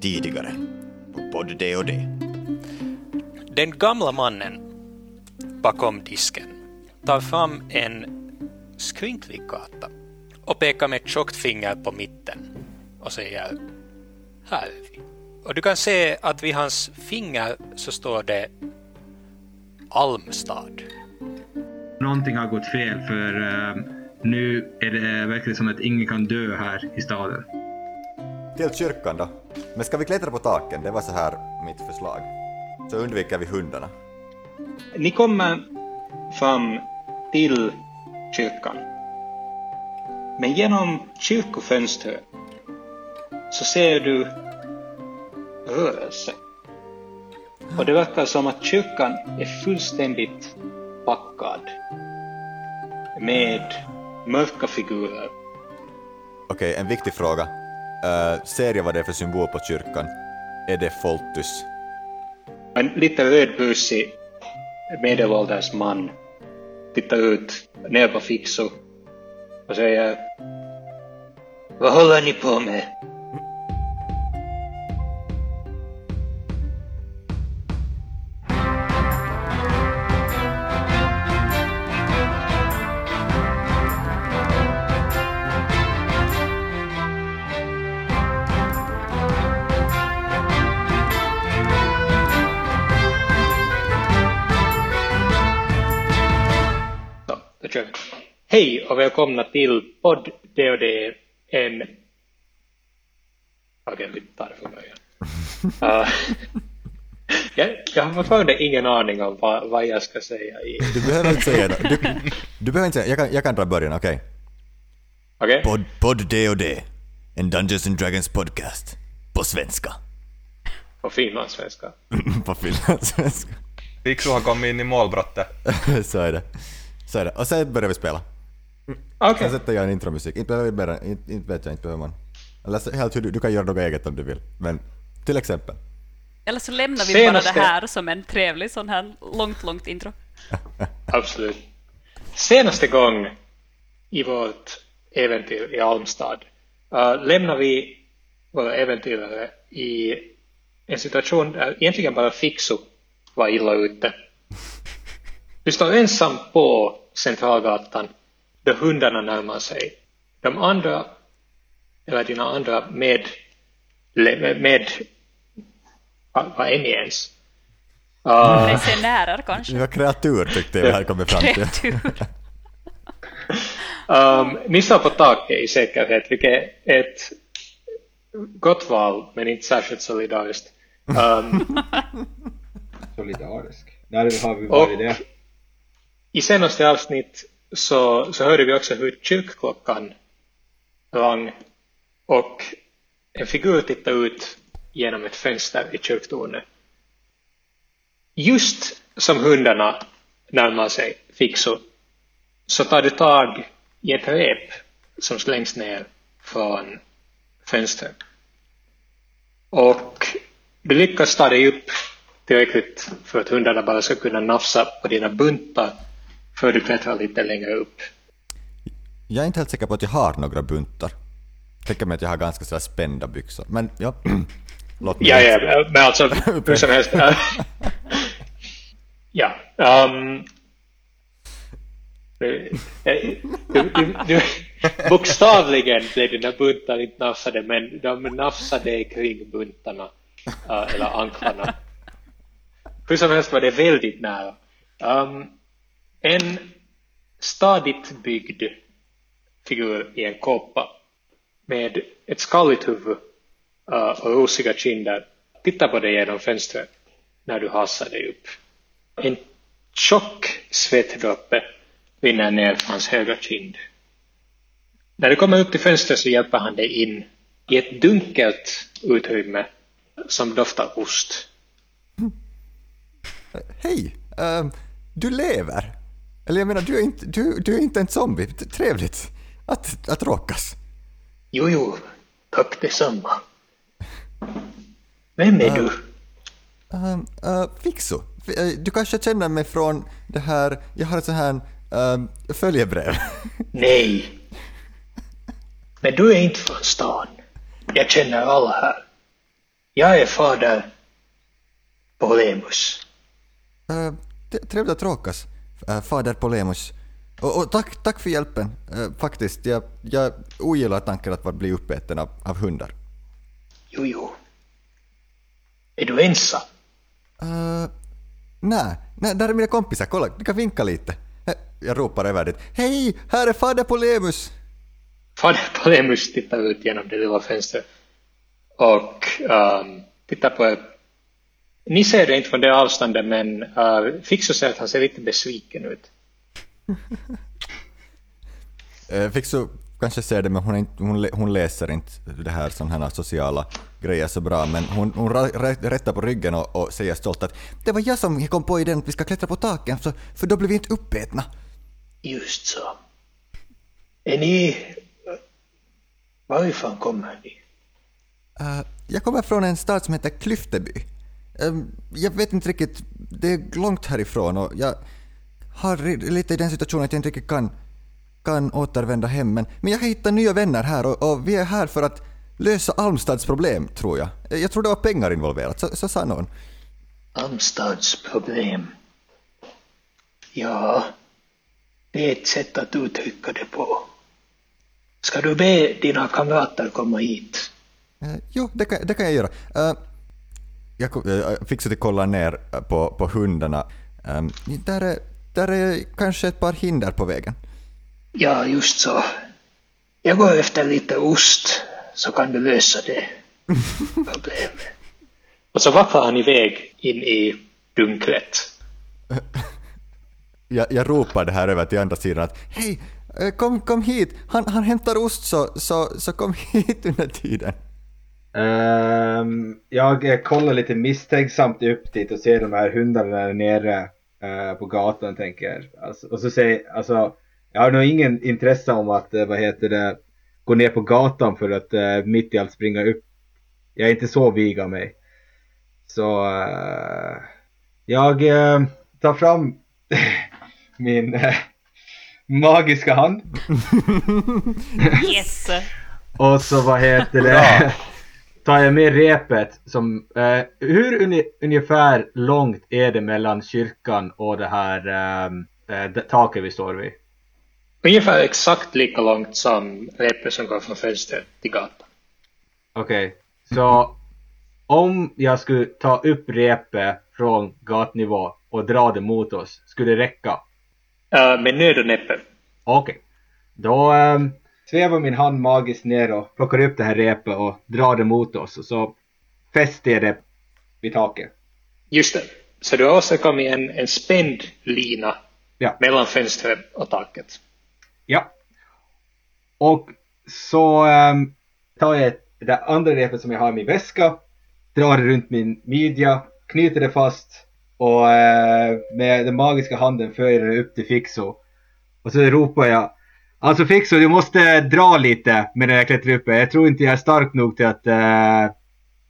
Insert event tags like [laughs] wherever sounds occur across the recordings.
tidigare på podd det och det. Den gamla mannen bakom disken tar fram en skrynklig karta och pekar med ett tjockt finger på mitten och säger här är vi. Och du kan se att vid hans finger så står det Almstad. Någonting har gått fel för uh, nu är det verkligen som att ingen kan dö här i staden. Till kyrkan då. Men ska vi klättra på taken? Det var så här mitt förslag. Så undviker vi hundarna. Ni kommer fram till kyrkan. Men genom kyrkofönstret så ser du rörelse. Och det verkar som att kyrkan är fullständigt packad med mörka figurer. Okej, en viktig fråga. Uh, ser jag vad det är för symbol på kyrkan? Är det Foltus? En lite rödbusig medelålders man tittar ut ner på Fixo och säger Vad håller ni på med? Hej och välkomna till podd D&D en... Okej, vi tar det från början. Uh, jag, jag har fortfarande ingen aning om vad, vad jag ska säga i... Du behöver inte säga det. Du, du behöver inte säga, jag kan, jag kan dra början, okej? Okej? Podd, podd det och det. En Dungeons and Dragons podcast. På svenska. På finlandssvenska. [laughs] på finlandssvenska. Fixu har kommit in i målbrottet. [laughs] så är det. Så är det. Och sen börjar vi spela. Okej. Sen sätter jag en intromusik. Inte behöver vi börja, inte, inte vet jag, inte behöver man. Eller så, helt hur du, du kan göra något eget om du vill. Men till exempel. Eller så lämnar vi Senaste- bara det här som en trevlig sån här långt, långt intro. [laughs] Absolut. Senaste gång i vårt äventyr i Almstad uh, lämnar vi våra äventyrare i en situation där egentligen bara Fixo var illa ute. [laughs] Du står ensam på Centralgatan då hundarna närmar sig. De andra, eller dina andra med, med, med vad är ni ens? Uh, Resenärer kanske. Det var kreatur tyckte jag vi hade kommit fram till. Um, ni står på taket i säkerhet, vilket är ett gott val, men inte särskilt solidariskt. Um, [laughs] Solidarisk. Där har vi och varit det. i senaste avsnitt så, så hörde vi också hur kyrkklockan rang och en figur tittade ut genom ett fönster i kyrktornet. Just som hundarna närmar sig Fixo så tar du tag i ett rep som slängs ner från fönstret. Och du lyckas ta dig upp tillräckligt för att hundarna bara ska kunna nafsa på dina buntar för du klättrar lite längre upp. Jag är inte helt säker på att jag har några buntar. Tänker mig att jag har ganska sådär spända byxor. Men ja, [clears throat] låt mig Ja, ja, men alltså [laughs] hur som helst. [laughs] ja. Um, du, du, du, [laughs] bokstavligen blev dina buntar inte nafsade, men de nafsade kring buntarna, äh, eller anklarna. Hur som helst var det väldigt nära. Um, en stadigt byggd figur i en kåpa med ett skalligt huvud eh, och rosiga kinder tittar på dig genom fönstret när du hasar dig upp. En tjock svettdroppe rinner ner från hans högra kind. När du kommer upp till fönstret så hjälper han dig in i ett dunkelt utrymme som doftar ost. Hej! ehm, du lever! Eller jag menar, du är inte, du, du är inte en zombie. Trevligt att, att råkas. Jo, jo, tack detsamma. Vem är du? Um, uh, Fixo, eh, du kanske känner mig från det här, jag har ett sånt här um, följebrev. [laughs] Nej. Men du är inte från stan. Jag känner alla här. Jag är fader Polemus. Uh, trevligt att råkas, uh, fader Polemus. Och, och tack, tack för hjälpen, uh, faktiskt. Jag, jag ogillar tanken att bli uppäten av, av hundar. Jo, jo. Är du ensam? Uh, nej, nej, där är mina kompisar. Kolla, du kan vinka lite. Jag ropar över dit. Hej, här är fader Polemus! Fader Polemus tittar ut genom det lilla fönstret och um, tittar på. Ni ser det inte från det avståndet men uh, Fixo säger att han ser lite besviken ut. [laughs] Uh, Fixu kanske ser det men hon, inte, hon, hon läser inte det här sådana här sociala grejer så bra men hon, hon rättar på ryggen och, och säger stolt att det var jag som kom på idén att vi ska klättra på taken för, för då blir vi inte uppätna. Just så. Är ni... Varifrån kommer ni? Uh, jag kommer från en stad som heter Klyfteby. Um, jag vet inte riktigt, det är långt härifrån och jag har lite i den situationen att jag inte riktigt kan, kan återvända hem. Men, men jag har hittat nya vänner här och, och vi är här för att lösa Almstads problem, tror jag. Eh, Jag tror det var pengar involverat, så, så sa någon. Almstads problem. Ja, det är ett sätt att uttrycka det på. Ska du be dina kamrater komma hit? Uh, jo, det kan, det kan jag göra. Jag ko- uh, fixade att kolla ner eh, på, på hundarna. Um, där, är, där är kanske ett par hinder på vägen. Ja, just så. Jag går efter lite ost, så kan du lösa det problemet. [laughs] Och så vacklar han iväg in i dunklet. [laughs] jag, jag ropar det här över till andra sidan att hej, eh, kom, kom hit, han, han hämtar ost så, så, så kom [laughs] hit under tiden. Ehm, jag kollar lite misstänksamt upp dit och ser de här hundarna där nere eh, på gatan tänker jag. Alltså, och så säger alltså, jag har nog ingen intresse om att, eh, vad heter det, gå ner på gatan för att eh, mitt i allt springa upp. Jag är inte så vig av mig. Så jag tar fram [laughs] min magiska hand. [laughs] Yes! [laughs] Och så vad heter det? Tar jag med repet som, eh, hur uni, ungefär långt är det mellan kyrkan och det här ehm, eh, det taket vi står vid? Ungefär exakt lika långt som repet som går från fönstret till gatan. Okej, så om jag skulle ta upp repet från gatnivå och dra det mot oss, skulle det räcka? Uh, med nöd och näppe. Okej. Då um, svävar min hand magiskt ner och plockar upp det här repet och drar det mot oss och så fäster jag det vid taket. Just det. Så du har åstadkommit en, en spänd lina Ja. mellan fönstret och taket. Ja. Och så ehm, tar jag det andra repet som jag har i min väska, drar det runt min midja, knyter det fast och eh, med den magiska handen för jag det upp till Fixo. Och så ropar jag Alltså Fixo, du måste dra lite medan jag klättrar upp. Jag tror inte jag är stark nog till att eh,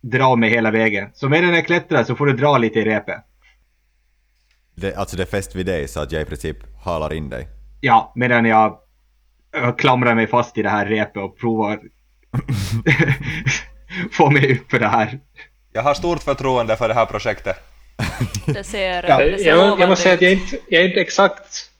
dra mig hela vägen. Så medan jag klättrar så får du dra lite i repet. Det, alltså det är fäst vid dig så att jag i princip halar in dig. Ja, medan jag ö, klamrar mig fast i det här repet och provar [laughs] få mig upp för det här. Jag har stort förtroende för det här projektet. Det ser, Ja, det ser Jag, jag måste säga att jag inte, jag inte exakt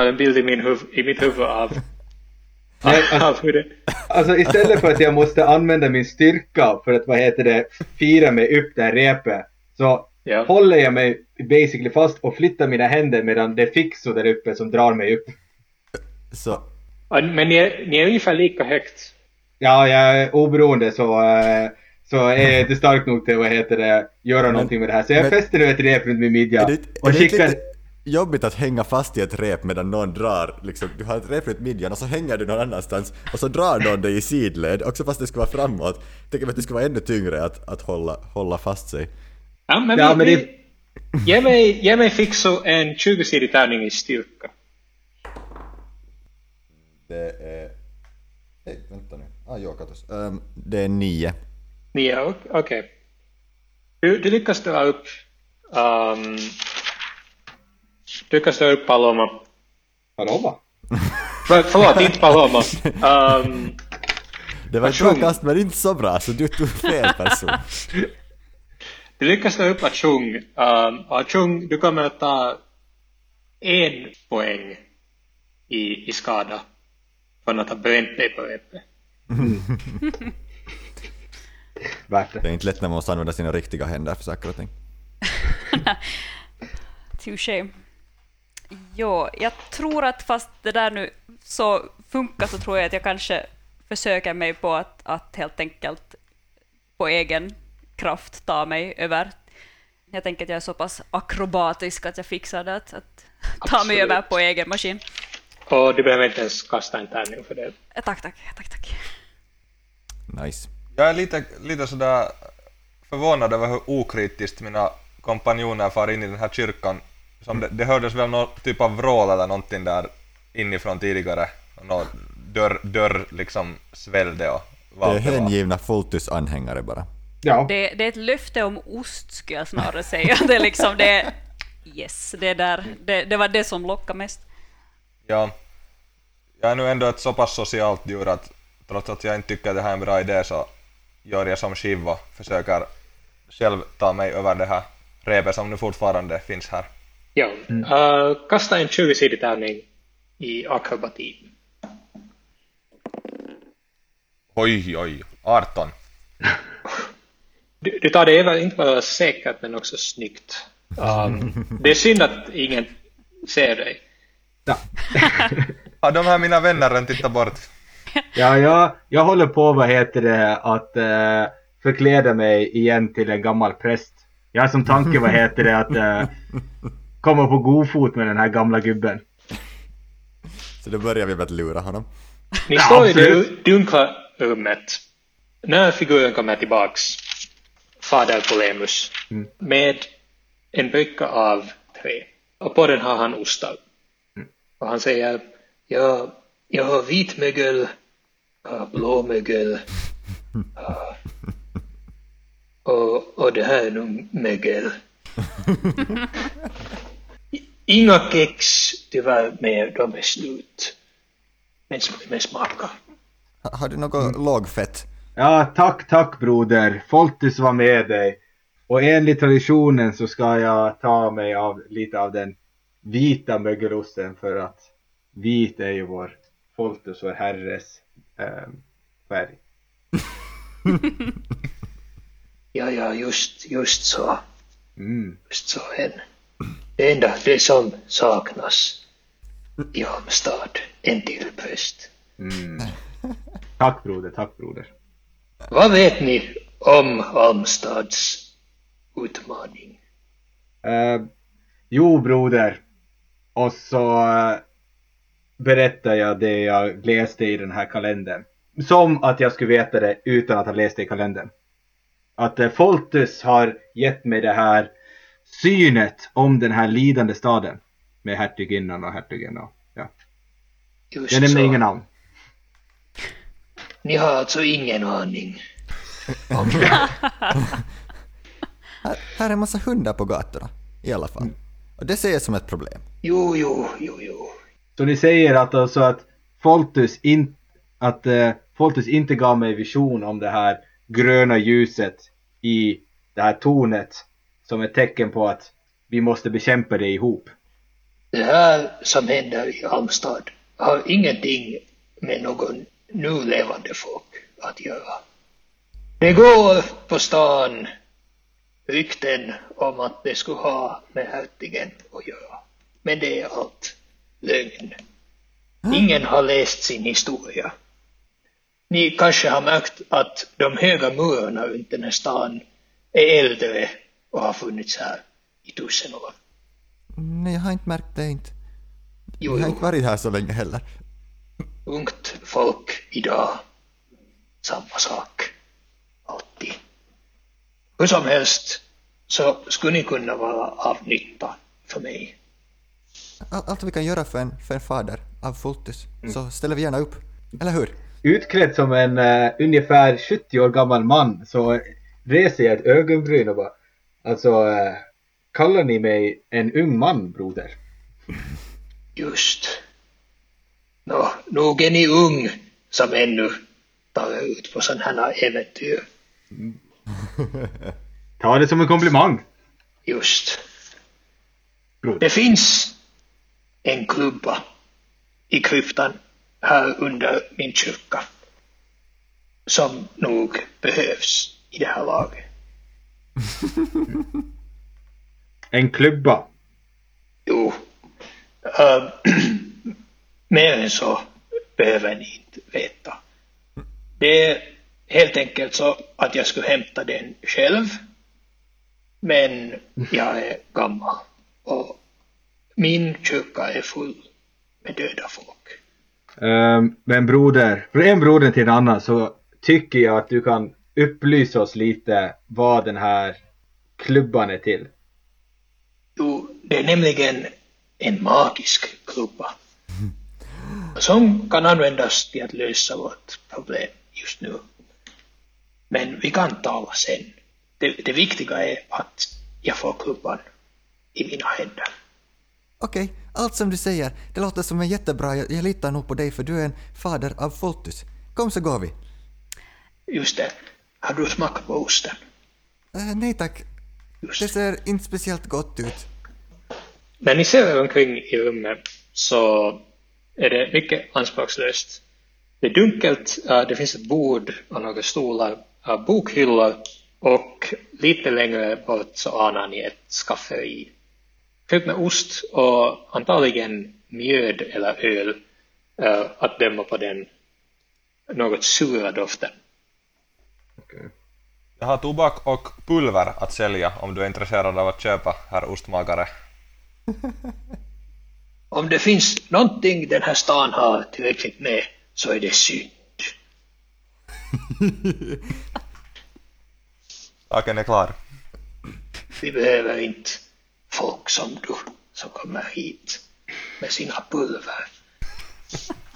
har en bild i, min huv, i mitt huvud av, [laughs] Nej, [laughs] alltså, det... alltså istället för att jag måste använda min styrka för att vad heter det, fira mig upp det här repet. Så Ja. håller jag mig basically fast och flyttar mina händer medan det är Fixo där uppe som drar mig upp. Så, Men ni är, ni är ungefär lika högt. Ja, jag är oberoende så, eh, så är jag inte stark nog till vad heter det, göra någonting med det här. Så jag men- fäster nu ett rep runt min midja det, och skickar... lite jobbigt att hänga fast i ett rep medan någon drar, liksom, du har ett rep runt midjan och så hänger du någon annanstans och så drar någon dig i sidled, också fast det ska vara framåt. Tänker att det ska vara ännu tyngre att, att hålla, hålla fast sig. Ja, men, Ja, men det- ge, mig, ge mig Fixo en 20-sidig tärning i styrka. Det är... Hej, vänta nu. Ah, jo, katos. Um, det är nio. Nio, ok- okej. Du, du lyckas dra upp... Um, du lyckas dra upp Paloma. Paloma? För, förlåt, inte Paloma. Um, [laughs] Det var ett bra kast men inte så bra, så du tog fel person. [laughs] Du lyckas ta upp Achung. Um, Achung, du kommer att ta en poäng i, i skada från att ha bränt dig på Eppe. [laughs] Värt det. Det är inte lätt när man måste använda sina riktiga händer för saker och ting. Touché. Jo, jag tror att fast det där nu så funkar så tror jag att jag kanske försöker mig på att, att helt enkelt på egen kraft ta mig över. Jag tänker att jag är så pass akrobatisk att jag fixar det, att, att ta mig över på egen maskin. Och du behöver inte ens kasta en tärning för det. Eh, Tack, tack, tack, tack. Nice. Jag är lite, lite sådär förvånad över hur okritiskt mina kompanjoner far in i den här kyrkan. Som det, det hördes väl någon typ av vrål eller någonting där inifrån tidigare. Någon dörr, dörr liksom svällde och Det vad är det var. hängivna Fultus-anhängare bara. Ja, Det, det är ett löfte om ost, skulle jag snarare säga. Det är liksom det... Yes, det, där, det, det var det som lockade mest. Ja. Jag är nu ändå ett så pass socialt djur att trots att jag inte tycker det här är en bra idé så gör jag som Shiv och försöker själv ta mig över det här repet som nu fortfarande finns här. Ja. Uh, kasta en 20-sidig tärning i akrobati. Oj, oj, 18. [laughs] Du, du tar det även inte bara säkert men också snyggt. Um, [laughs] det är synd att ingen ser dig. ja. [laughs] Har de här mina vänner än tittat bort? ja jag, jag håller på vad heter det att eh, förkläda mig igen till en gammal präst. Jag har som tanke vad heter det att eh, komma på god fot med den här gamla gubben. Så då börjar vi med att lura honom. Ni Ja, står i det dunkla rummet. När figuren kommer tillbaks, fader Polemus, med en bricka av trä. Och på den har han ostar. Och han säger, ja, jag har vitmögel, jag har blåmögel, ja, [laughs] och, och det här är nog mögel. [laughs] Inga kex, tyvärr, mer, de är slut. Men, men smaka. Ha, har du något lågfett? Ja, tack, tack broder. Foltus var med dig. Och enligt traditionen så ska jag ta mig av lite av den vita mögelosten för att vit är ju vår Foltus, vår herres eh, färg. [laughs] Ja, ja, just, just så. Mm. Just så hen. Det enda det som saknas i Halmstad, en till präst. Mm. Tack broder, tack broder. Vad vet ni om Halmstads utmaning? Eh, jo broder. Och så eh, berättar jag det jag läste i den här kalendern. Som att jag skulle veta det utan att ha läst det i kalendern. Att eh, Foltus har gett mig det här synet om den här lidande staden. Med hertiginnan och hertigen och ja. Just Jag nämner så. ingen namn. Ni har alltså ingen aning. Här, [laughs] här är en massa hundar på gatorna. I alla fall. Och det ser jag som ett problem. Jo, jo, jo, jo. Så ni säger att alltså att Foltus, in, att, eh, Foltus inte gav mig vision om det här gröna ljuset i det här tornet som ett tecken på att vi måste bekämpa det ihop. Det här som händer i Halmstad har ingenting med någon nu levande folk att göra. Det går på stan rykten om att det skulle ha med hertigen att göra. Men det är allt lögn. Ingen har läst sin historia. Ni kanske har märkt att de höga murarna runt den här stan är äldre och har funnits här i tusen år. Nej, jag har inte märkt det inte. Jo, Jag har jo. inte varit här så länge heller. ungt folk idag. Samma sak. Alltid. Hur som helst så skulle ni kunna vara av nytta för mig. All- Allt vi kan göra för en, för en fader av Fultus, så ställer vi gärna upp. Eller hur? Utklädd som en eh, ungefär 70 år gammal man så reser jag ett ögonbryn och bara Alltså, eh, kallar ni mig en ung man broder? Just. Nå, nog är ni ung som ännu tar ut på sådana här äventyr. Ta Ta det som en komplimang. Just. Broder. Det finns en klubba i kryptan här under min kyrka som nog behövs i det här laget. [laughs] En klubba. Jo, äh, [clears throat] mer än så behöver ni inte veta. Det är helt enkelt så att jag skulle hämta den själv. Men jag är gammal och min kyrka är full med döda folk. Ehm, men broder, en broder till en annan så tycker jag att du kan upplysa oss lite vad den här klubban är till. Jo, det är nämligen en magisk klubba. Som kan användas till att lösa vårt problem just nu. Men vi kan tala sen. Det, det viktiga är att jag får klubban i mina händer. Okej, allt som du säger, det låter som en jättebra, jag, jag litar nog på dig för du är en fader av Foltus. Kom så går vi. Just det. Har du smakat på osten? Eh, nej tack, Just det ser inte speciellt gott ut. När ni ser er omkring i rummet så är det mycket anspråkslöst. Det är dunkelt, eh, det finns ett bord och några stolar, eh, bokhyllor och lite längre bort så anar ni ett skafferi. Fyllt med ost och antagligen mjöd eller öl att döma på den något sura doften. Jag har tobak och pulver att sälja om du är intresserad av att köpa, herr ostmagare. [laughs] Om det finns någonting den här stan har tillräckligt med så är det synd. [laughs] Saken är klar. Vi behöver inte folk som du som kommer hit med sina pulver. [laughs]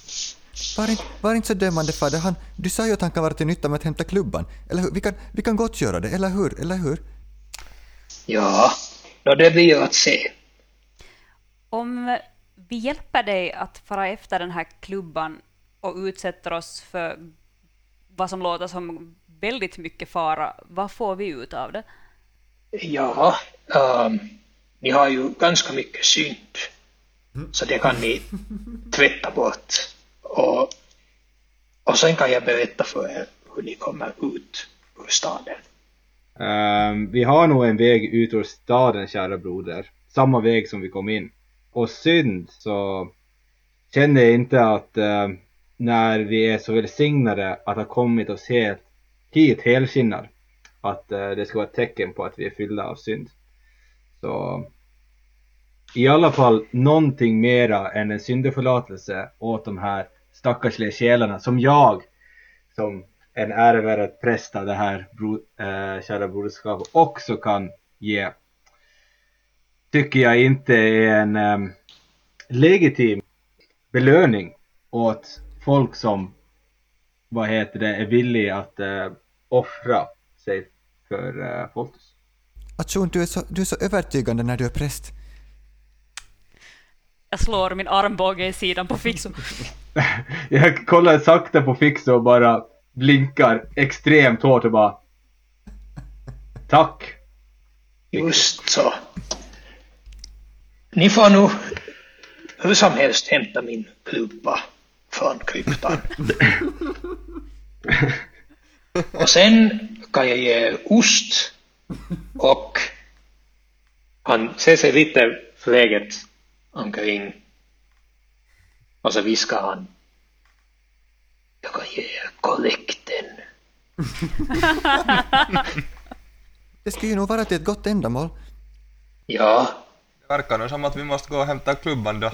Var inte, var inte så dömande fader, han, du sa ju att han kan vara till nytta med att hämta klubban. Eller hur? Vi kan, vi kan gott göra det, eller hur? Eller hur? Ja, nå det blir ju att se. Om vi hjälper dig att fara efter den här klubban och utsätter oss för vad som låter som väldigt mycket fara, vad får vi ut av det? Ja, ehm, ni har ju ganska mycket synd. Så det kan ni tvätta bort. Och, och sen kan jag berätta för er hur ni kommer ut ur staden. Um, vi har nog en väg ut ur staden, kära broder. Samma väg som vi kom in. Och synd så känner jag inte att uh, när vi är så välsignade att ha kommit oss helt hit helskinnad att uh, det ska vara ett tecken på att vi är fyllda av synd. Så i alla fall någonting mera än en syndeförlåtelse åt de här stackarsliga själarna som jag som en ärevärd präst av det här bro, eh, kära broderskapet också kan ge. Tycker jag inte är en eh, legitim belöning åt folk som vad heter det, är villiga att eh, offra sig för eh, Foltus. Atjon, du är, så, du är så övertygande när du är präst. Jag slår min armbåge i sidan på Fixo. [laughs] Jag kollar sakta på Fixo och bara blinkar extremt hårt och bara Tack! Just så. Ni får nog hur som helst hämta min klubba från kryptan. [laughs] Och sen kan jag ge er ost och han ser sig lite förläget omkring och så viskar han Jag kan ge er kollekten. [laughs] Det skulle ju nog vara till ett gott ändamål. Ja, Det verkar nu som att vi måste gå och hämta klubban då.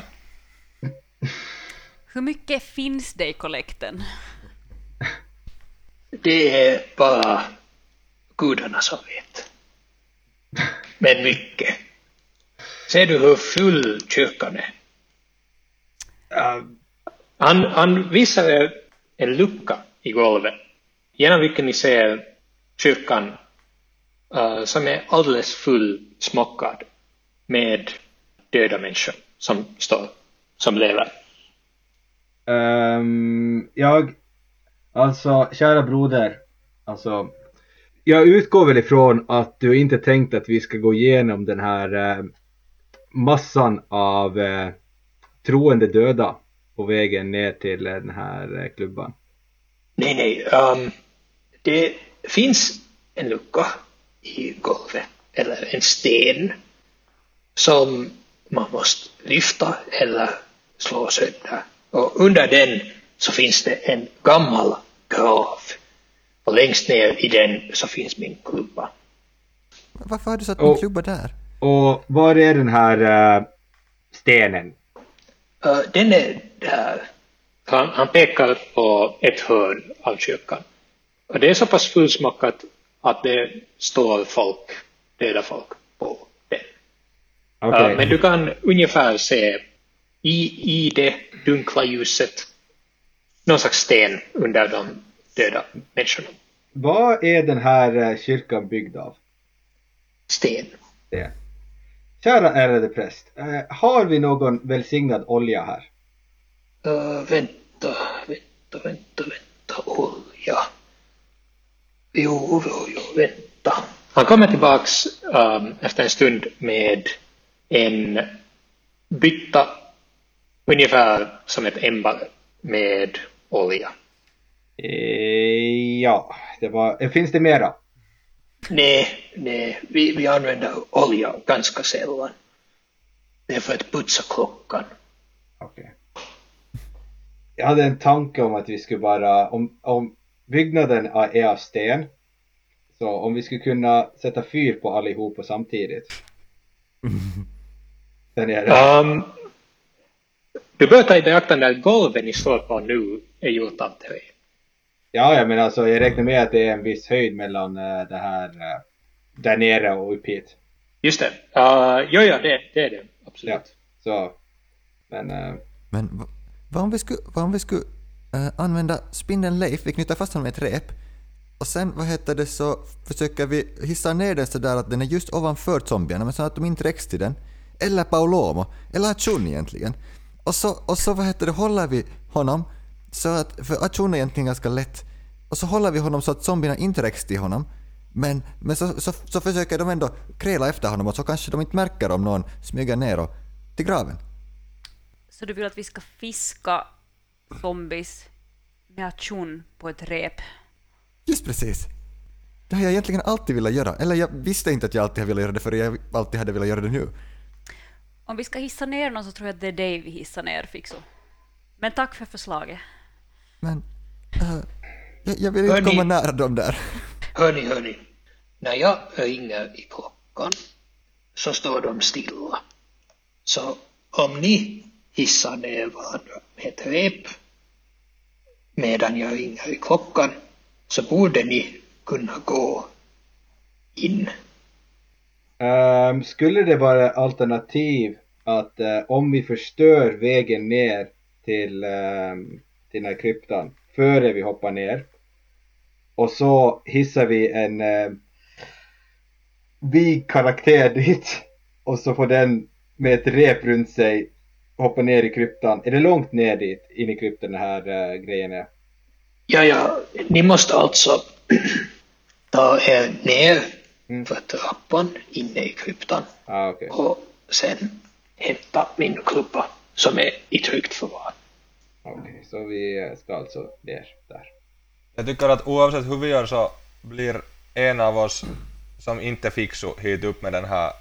Hur mycket finns det i kollekten? Det är bara gudarna som vet. Men mycket. Ser du hur full kyrkan är? Äh, han, han visar er en lucka i golvet genom vilken ni ser kyrkan uh, som är alldeles fullsmockad med döda människor som står, som lever. Ehm, jag, alltså kära broder, alltså jag utgår väl ifrån att du inte tänkt att vi ska gå igenom den här eh, massan av eh, troende döda på vägen ner till den här eh, klubban. Nej, nej. Um, det finns en lucka i golvet, eller en sten, som man måste lyfta eller slå sönder. Och under den så finns det en gammal grav. Och längst ner i den så finns min klubba. Varför har du satt min klubba där? Och var är den här eh, stenen? Den är där. Han, han pekar på ett hörn av kyrkan. Och det är så pass fullsmockat att det står folk, döda folk på den. Uh, men du kan ungefär se i, i det dunkla ljuset någon slags sten under de döda människorna. Vad är den här eh, kyrkan byggd av? Sten. Det. Kära ärade präst, eh, har vi någon välsignad olja här? Uh, vänta, vänta, vänta, vänta, olja. Jo, jo, jo, vänta. Han kommer tillbaks um, efter en stund med en bytta ungefär som ett ämbare med olja. Eh, ja, det var, eh, finns det mera? Nej, nej, vi, vi använder olja ganska sällan. Det är för att putsa klockan. Okej. Jag hade en tanke om att vi skulle bara, om, om byggnaden är av sten, så om vi skulle kunna sätta fyr på allihopa samtidigt. [laughs] Där nere. Um, du bör ta i beaktande att golven ni står på nu är gjort av trä. Ja, ja, men alltså jag räknar med att det är en viss höjd mellan eh, det här eh, där nere och upp hit. Just det. Uh, jo, ja, det, det är det. Absolut. Ja, så. Men eh, Men vad om vi skulle, vad om vi skulle eh, använda spindeln Leif, vi knyter fast honom med ett rep och sen vad heter det så försöker vi hissa ner den så där att den är just ovanför zombierna men så att de inte räcks till den. Eller Paulomo, eller Achun egentligen. Och så, och så vad heter det, håller vi honom så att, för Achun är egentligen ganska lätt, och så håller vi honom så att zombierna inte räcks till honom. Men, men så, så, så försöker de ändå kräla efter honom och så kanske de inte märker om någon smyger ner och, till graven. Så du vill att vi ska fiska zombies med aktion på ett rep? Just precis. Det har jag egentligen alltid velat göra. Eller jag visste inte att jag alltid har velat göra det för jag alltid hade velat göra det nu. Om vi ska hissa ner någon så tror jag att det är dig vi hissar ner, Fixo. Men tack för förslaget. Men äh, jag, jag vill inte Hörni. komma nära dem där. Hörni, hörni. När jag ringer i klockan så står de stilla. Så om ni hissar ner varandra med ett rep medan jag ringer i klockan så borde ni kunna gå in. ehm, skulle det vara alternativ att eh, om vi förstör vägen ner till, ehm, till den här kryptan före vi hoppar ner och så hissar vi en eh, vig karaktär dit och så får den med ett rep runt sig hoppa ner i kryptan. Är det långt ner dit, in i kryptan den här eh, grejen är? Ja, ja, ni måste alltså [clears throat] ta er ner Mm. för trappan inne i kryptan Ah, okej. och sen hämta min klubba som är i tryggt förvar. Okej, så vi ska alltså ner där. Jag tycker att oavsett hur vi gör så blir en av oss som inte fixo hit upp med den här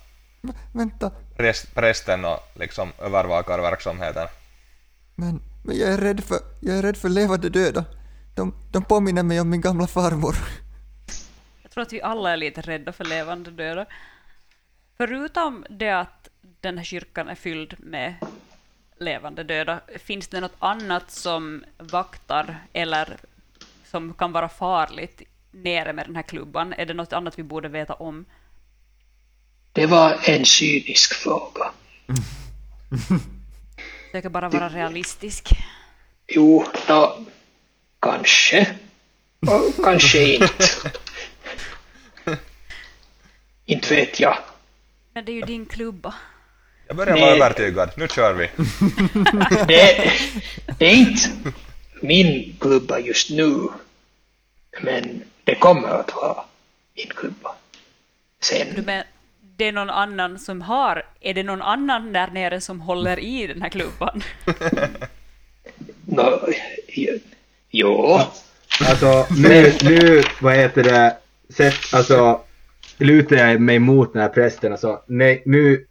V- vänta, präst, prästen och liksom övervakar verksamheten. men, men jag är rädd för, jag är rädd för levande döda. De, de påminner mig om min gamla farmor. Jag tror att vi alla är lite rädda för levande döda. Förutom det att den här kyrkan är fylld med levande döda, finns det något annat som vaktar eller som kan vara farligt nere med den här klubban? Är det något annat vi borde veta om? Det var en cynisk fråga. [laughs] Försöker bara vara realistisk. Jo, då, kanske. Och kanske inte. [laughs] inte vet jag. Men det är ju din klubba. Jag börjar Nej. vara övertygad, nu kör vi. [laughs] Det, det är inte min klubba just nu. Men det kommer att vara min klubba. Sen, Du men, det är någon annan som har, är det någon annan där nere som håller i den här klubban? [laughs] no, jo, Alltså nu, nu, vad heter det, sett, alltså lutar jag mig mot den här prästen. Alltså nej, nu,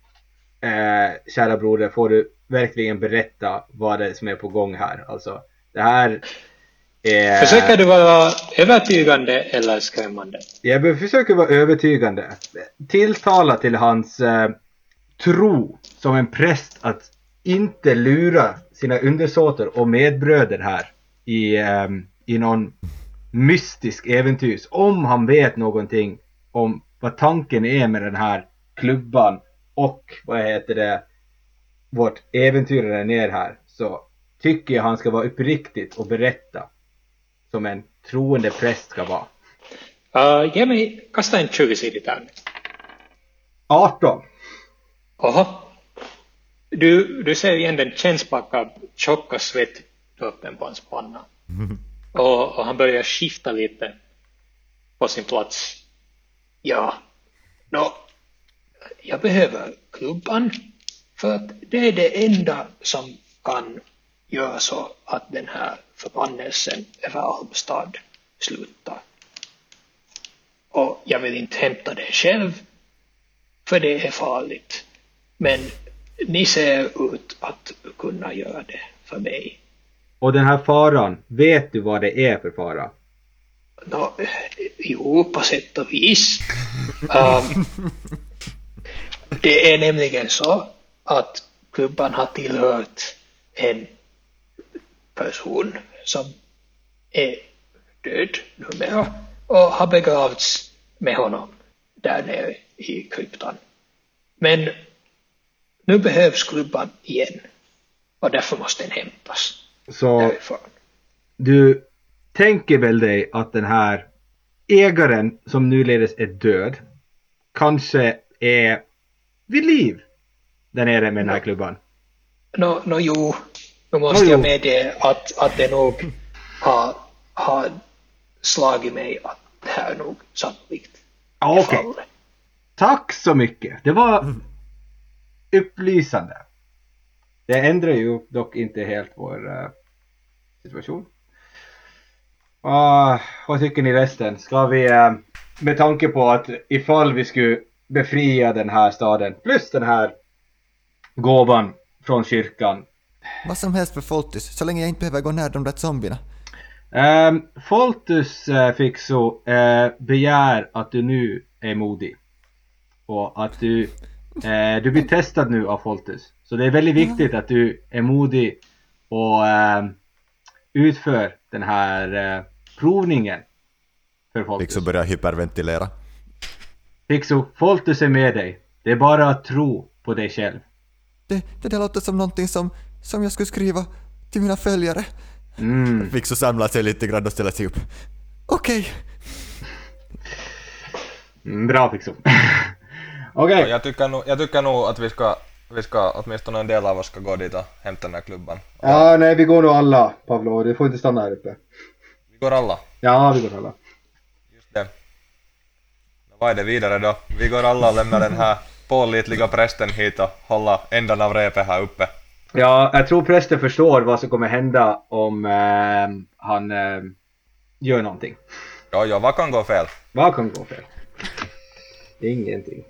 eh, kära broder, får du verkligen berätta vad det är som är på gång här. Alltså det här är... försöker du vara övertygande eller skrämmande? Jag försöker vara övertygande. Tilltala till hans eh, tro som en präst att inte lura sina undersåtar och medbröder här i, eh, i någon mystisk äventyrs. Om han vet någonting om vad tanken är med den här klubban och vad heter det, vårt äventyr där ner här så tycker jag han ska vara uppriktigt och berätta som en troende präst ska vara. Uh, ge mig, kasta en 20-sidig tärning. 18. Oho. Du, du ser igen den kännspacka tjocka svettdroppen på hans panna. [laughs] Och, och han börjar skifta lite på sin plats. Ja, nå, jag behöver klubban för att det är det enda som kan göra så att den här förbannelsen över Almstad slutar. Och jag vill inte hämta det själv, för det är farligt. Men ni ser ut att kunna göra det för mig. Och den här faran, vet du vad det är för fara? Nå, jo, på sätt och vis. Um, [laughs] det är nämligen så att klubban har tillhört en person som är död numera och har begravts med honom där nere i kryptan. Men nu behövs klubban igen och därför måste den hämtas Så därifrån. du tänker väl dig att den här ägaren som nu ledes är död kanske är vid liv där nere med den här klubban? Nå, nå jo, nu måste Nå, jag medge att, att det nog har, har slagit mig att det här är nog sannolikt. Ja, Okej, fallet. tack så mycket. Det var upplysande. Det ändrar ju dock inte helt vår eh, situation. Ah, vad tycker ni resten? Ska vi, eh, med tanke på att ifall vi skulle befria den här staden plus den här gåvan från kyrkan. Vad som helst för Foltis, så länge jag inte behöver gå nära de där zombierna. Um, Foltus uh, Fixo eh, begär att du nu är modig. Och att du, eh, du blir testad nu av Foltus. Så det är väldigt viktigt att du är modig och ehm, utför den här eh, provningen för Foltus. Liksom börjar hyperventilera. Fixo, Foltus är med dig. Det är bara att tro på dig själv. Det, det där låter som någonting som, som jag skulle skriva till mina följare. Mm. Fixo samlar sig lite grann och ställer sig upp. Okej, Mm, bra Fixo. [laughs] Okej. Jag, tycker nog, jag tycker nog att vi ska, vi ska, åtminstone en del av oss ska gå dit och hämta den här klubban. Ja, nej vi går nog alla Pavlo. Du får inte stanna här uppe. Vi går alla. Ja, vi går alla. Vad är det vidare då? Vi går alla och lämnar den här pålitliga prästen hit och hålla ändan av repet här uppe. Ja, jag tror prästen förstår vad som kommer hända om eh, han eh, gör någonting. Ja, ja, vad kan gå fel? Vad kan gå fel? Ingenting.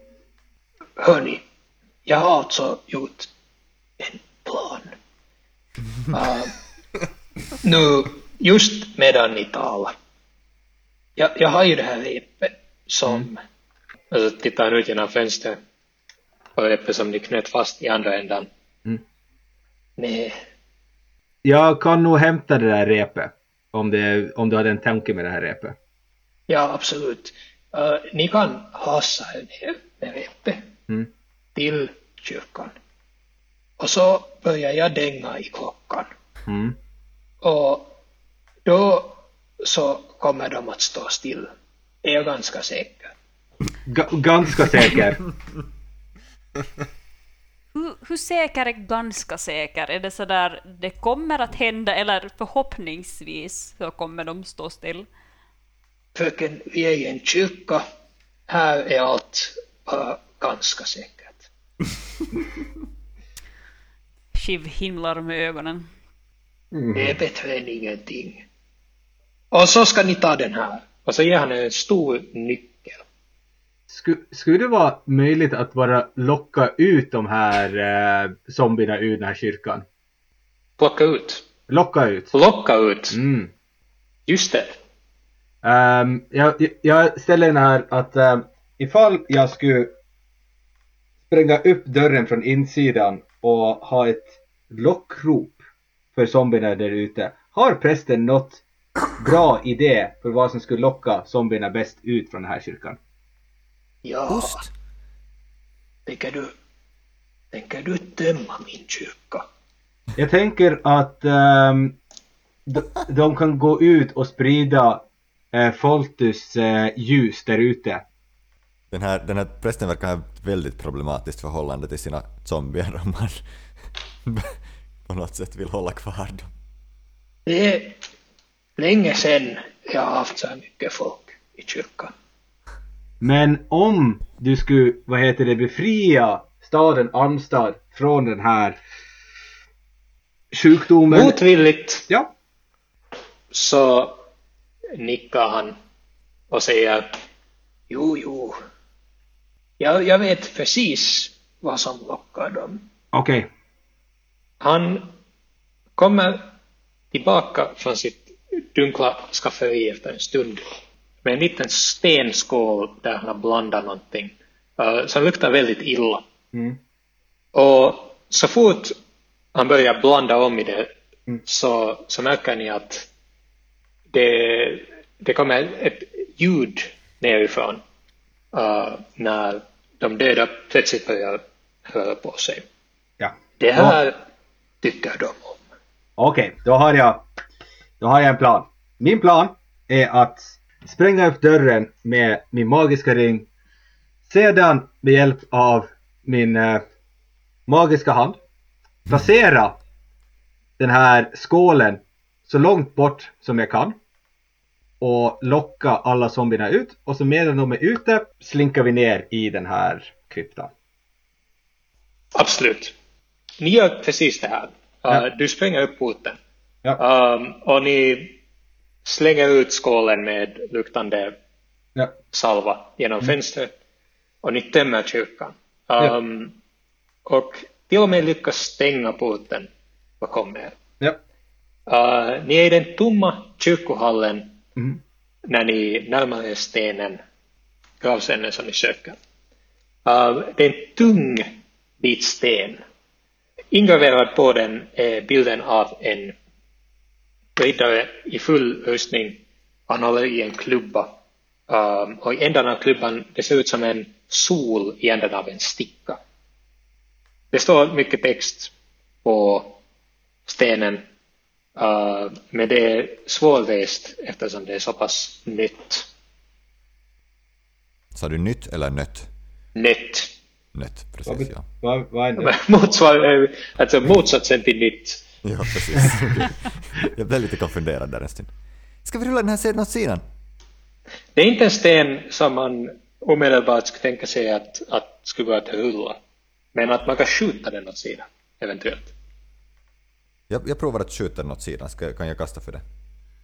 Hörni, jag har alltså gjort en plan. Uh, [laughs] nu, just medan ni talar. Jag, jag har ju det här repet som, alltså tittar ut genom fönstret på repet som ni knöt fast i andra ändan. Mm. Nej, Jag kan nog hämta det där repet. Om, det, om du hade en tanke med det här repet. ja absolut. Uh, ni kan hasa er ner med repet Mm. till kyrkan. Och så börjar jag dänga i klockan. Mm. Och då så kommer de att stå still. Är jag ganska säker. Ga- ganska säker. [laughs] Hur, hur säker är ganska säker? Är det så där det kommer att hända eller förhoppningsvis så kommer de stå still? Fröken, vi är i en kyrka här är allt bara ganska säkert. [laughs] Shiv himlar med ögonen. Det är bättre än ingenting. Och så ska ni ta den här. Och så ger han en stor nyckel. Sku, skulle det vara möjligt att bara locka ut de här eh, zombierna ur den här kyrkan? Plocka ut. Locka ut. Locka ut. Mm. Just det. Ehm, jag, jag ställer den här att um, ifall jag skulle spränga upp dörren från insidan och ha ett lockrop för zombierna där ute. Har prästen något bra idé för vad som skulle locka zombierna bäst ut från den här kyrkan? Ja, Ost? tänker du, tänker du tömma min kyrka? Jag tänker att ehm, de, de kan gå ut och sprida eh, Foltus eh, ljus där ute. Den här, den här prästen verkar ha ett väldigt problematiskt förhållande till sina zombier om man [laughs] på något sätt vill hålla kvar dem. Det är länge sedan jag har haft så här mycket folk i kyrkan. Men om du skulle, vad heter det, befria staden Almstad från den här sjukdomen. Motvilligt Ja. så nickar han och säger Jo, jo. Jag, jag vet precis vad som lockar dem. Okej. Han kommer tillbaka från sitt dunkla skafferi efter en stund med en liten stenskål där han har blandat någonting uh, som luktar väldigt illa. Mm. Och så fort han börjar blanda om i det så, så märker ni att det, det kommer ett ljud nerifrån uh, när de döda plötsligt börjar röra på sig. Ja. Det här tycker de om. Okej, då har jag då har jag en plan. Min plan är att spränga upp dörren med min magiska ring. Sedan med hjälp av min eh, magiska hand placera den här skålen så långt bort som jag kan och locka alla zombierna ut och så medan de är ute slinkar vi ner i den här kryptan. Absolut. Ni gör precis det här. Ja. Du spränger upp porten. Ja. Um, och ni slänger ut skålen med luktande Ja. salva genom fönstret. Och ni tömmer kyrkan. Ja. Um, Och till och med lyckas stänga porten bakom er. Ja. Uh, ni är i den tomma kyrkohallen Mm. när ni närmar er stenen, gravstenen som ni söker. Uh, det är en tung bit sten. Ingraverad på den är bilden av en riddare i full rustning. Han håller i en klubba. Um, och i änden av klubban, det ser ut som en sol i änden av en sticka. Det står mycket text på stenen. Uh, men det är svårläst eftersom det är så pass nytt. Sa du nytt eller nött? Nytt. Nött, precis ja. vad, vad är det? [laughs] Motsvar, eh, alltså motsatsen till nytt. Ja, precis. [laughs] Jag blev lite konfunderad där en stund. Ska vi rulla den här sedan åt sidan? Det är inte en sten som man omedelbart skulle tänka sig att, att skulle gå att rulla. Men att man kan skjuta den åt sidan, eventuellt. Jag, jag provar att skjuta den åt sidan. Ska, kan jag kasta för det?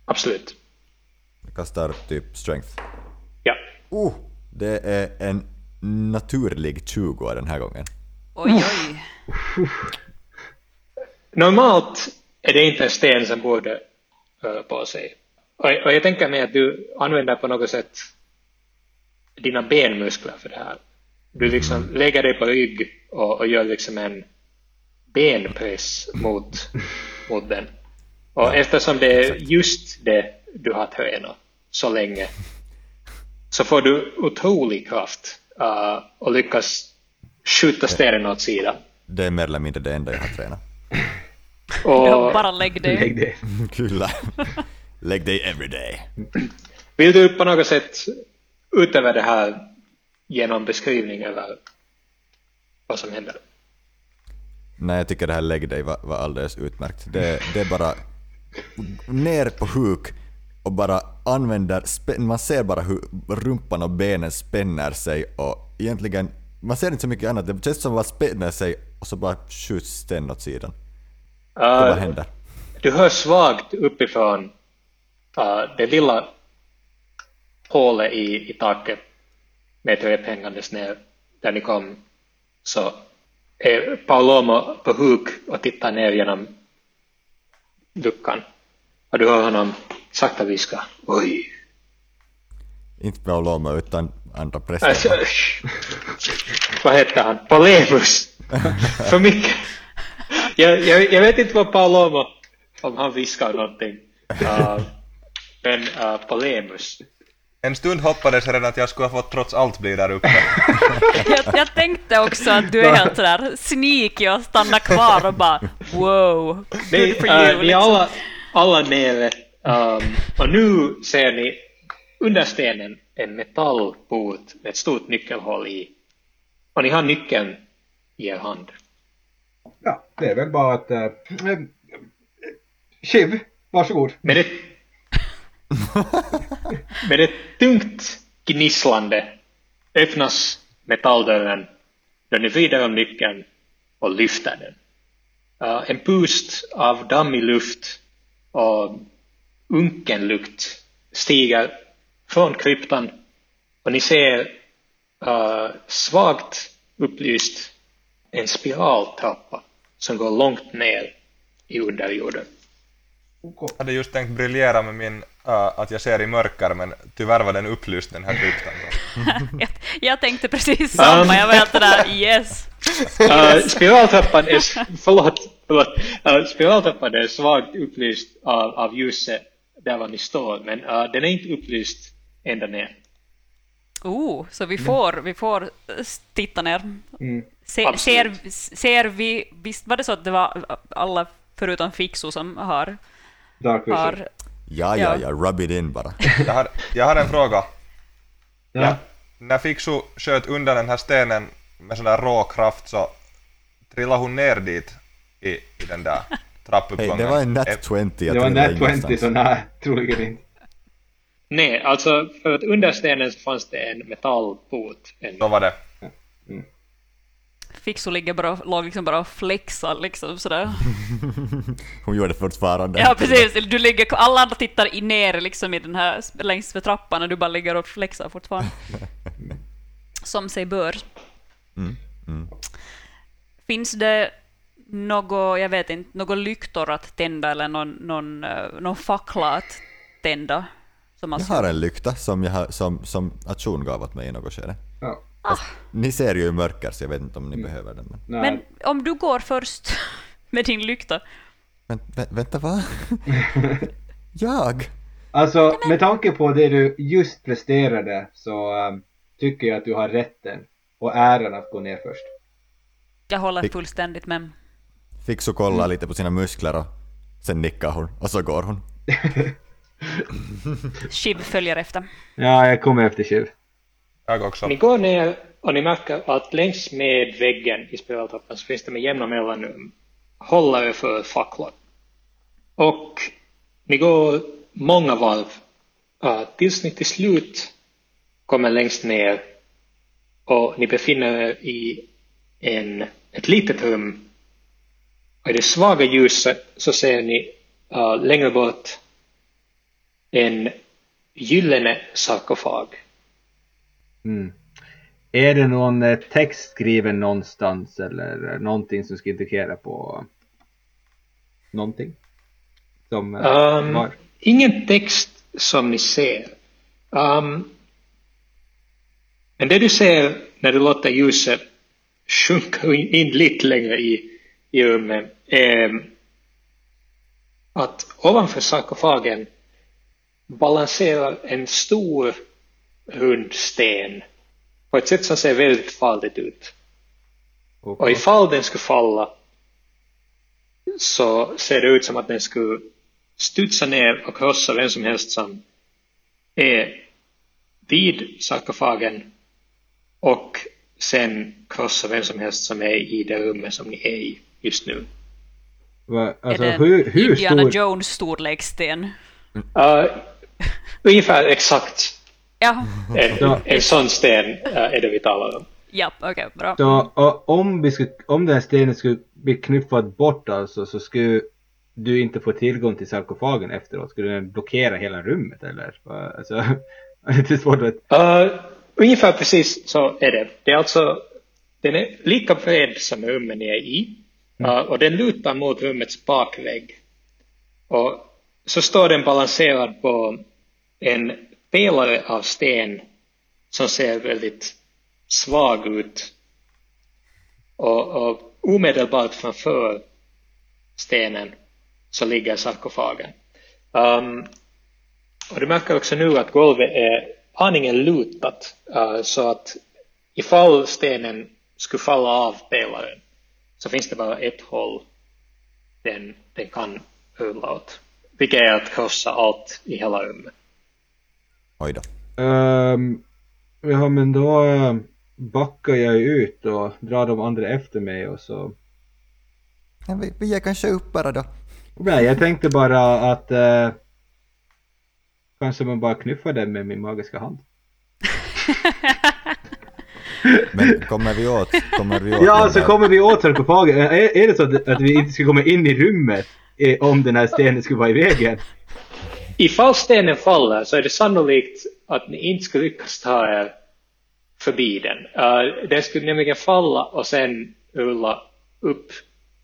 Absolut. Jag kastar typ strength. Ja. Oh! Det är en naturlig 20 den här gången. Oj, oj. Normalt är det inte en sten som borde röra på sig. Och, och jag tänker mig att du använder på något sätt dina benmuskler för det här. Du liksom lägger dig på rygg och, och gör liksom en benpress mot, [laughs] mot den. Och eftersom det är just det du har tränat så länge så får du otrolig kraft uh, och lyckas skjuta stenen åt sidan. Det är mer eller mindre det enda jag har tränat. [laughs] Och bara lägg dig. Lägg det. Kyllä. [laughs] Lägg dig every day. vill du på något sätt utöver det här ge någon beskrivning över vad som händer? Nej, jag tycker det här lägg dig var, var alldeles utmärkt. Det, det är bara ner på huk, och bara använder, man ser bara hur rumpan och benen spänner sig och egentligen, man ser inte så mycket annat, det känns som att man spänner sig och så bara skjuts den åt sidan. Och vad Uh, händer? du hör svagt uppifrån uh, det lilla hålet i, i taket med ett rep hängandes ner där ni kom så är Paulomo på huk och tittar ner genom luckan och du hör honom sakta viska oj Inte Paoloma utan andra Äh, präster. [laughs] vad heter han? Polemus [laughs] för mycket jag, jag, jag vet inte vad Paulomo om han viskar någonting uh, [laughs] men uh, Polemus En stund hoppades jag redan att jag skulle ha fått trots allt bli där uppe. [laughs] Jag, jag tänkte också att du är helt sådär sneaky och stannar kvar och bara wow, good for äh, you. är liksom. alla, alla nere um, och nu ser ni under stenen en metallport med ett stort nyckelhål i. Och ni har nyckeln i er hand. Ja, det är väl bara att... Uh, Shiv, varsågod. Med ett, [laughs] med ett tungt gnisslande öppnas metalldörren då ni vrider om nyckeln och lyfter den. Uh, en pust av dammig luft och unken lukt stiger från kryptan och ni ser uh, svagt upplyst en spiraltrappa som går långt ner i underjorden. Jag hade just tänkt briljera med min äh, att jag ser i mörker men tyvärr var den upplyst den här kryptan. [laughs] Jag, jag tänkte precis samma, jag var helt sådär yes. Uh, spiraltrappan är, förlåt, förlåt. Uh, spiraltrappan är svagt upplyst av, av ljuset där var ni står, men uh, den är inte upplyst ända ner. Oh, så vi får, vi får titta ner. Se, ser, ser vi, visst var det så att det var alla förutom Fixo som har, Dark Vision. har Ja, ja, ja, rub it in bara. Jag, har, jag har en fråga. Ja. När Fixu sköt undan den här stenen med sån där rå kraft så trillade hon ner dit i, i den där [laughs] trappuppgången. det var en nat Eh, 20, jag Det var trillade nat 20 ingenstans. så nej, troligen inte. Nej, alltså för att under stenen så fanns det en metallport. En, Så var det. Fixo ligger bara, låg liksom bara och flexar liksom sådär. [laughs] Hon gjorde det fortfarande. Ja precis, du ligger, alla andra tittar i ner liksom i den här, längs för trappan och du bara ligger och flexar fortfarande. [laughs] Som sig bör. Finns det något, jag vet inte, något lyktor att tända eller någon, någon, eh, någon fackla att tända? Som Jag har en lykta som, jag har, som, som Atjon gav åt mig i något skede. Ja. Ni ser ju i mörker så jag vet inte om ni behöver den. Men. Men om du går först [laughs] med din lykta, men vä, vänta, va? [laughs] jag? Alltså, med tanke på det du just presterade så ehm, tycker jag att du har rätten och äran att gå ner först. jag håller Fick- fullständigt med. Fixo kollar lite på sina muskler och sen nickar hon och så går hon. [laughs] Shiv följer efter. Ja, jag kommer efter Shiv. Jag också. Ni går ner och ni märker att längs med väggen i spiraltrappan så finns det med jämna mellanrum hållare för facklor. Och ni går många varv uh, tills ni till slut kommer längst ner och ni befinner er i en, ett litet rum. Och i det svaga ljuset så ser ni uh, längre bort en gyllene sarkofag. Mm. Är det någon eh, text skriven någonstans eller eh, någonting som ska indikera på någonting? Som eh, Um, var? ingen text som ni ser. Um, men det du ser när du låter ljuset sjunka in lite längre i, i rummet är att ovanför sarkofagen balanserar en stor rund sten på ett sätt som ser väldigt farligt ut. Och, Och ifall den skulle falla så ser det ut som att den skulle studsa ner och krossa vem som helst som är vid sarkofagen och sen krossa vem som helst som är i det rummet som ni är i just nu. va, alltså, är det hur, hur Indiana stor... Jones storlekssten? Uh, ungefär exakt Ja, en, en sån sten äh, är det vi talar om. ja okej, bra. Så och, om, vi skulle, om den här stenen skulle bli knuffad bort alltså så skulle du inte få tillgång till sarkofagen efteråt? Skulle den blockera hela rummet eller? Alltså, [laughs] det är lite svårt att... Uh, ungefär precis så är det. Det är alltså, den är lika bred som rummet ni är i uh, och den lutar mot rummets bakvägg. Och så står den balanserad på en pelare av sten som ser väldigt svag ut. Och, och omedelbart framför stenen så ligger sarkofagen. Um, och du märker också nu att golvet är aningen lutat uh, så att ifall stenen skulle falla av pelaren så finns det bara ett håll den, den kan rulla åt. Vilket är att krossa allt i hela rummet. Oj då. Um, ja men då uh, backar jag ut och drar de andra efter mig och så... Ja, vi, vi ger kanske upp bara då. Nej, jag tänkte bara att uh, kanske man bara knuffar den med min magiska hand. [laughs] Men kommer vi åt, kommer vi åt Ja, den så där- kommer vi åt sarkofagen. Är, är det så att, att vi inte ska komma in i rummet eh, om den här stenen skulle vara i vägen? Ifall stenen faller så är det sannolikt att ni inte skulle lyckas ta er förbi den. Uh, den skulle nämligen falla och sen rulla upp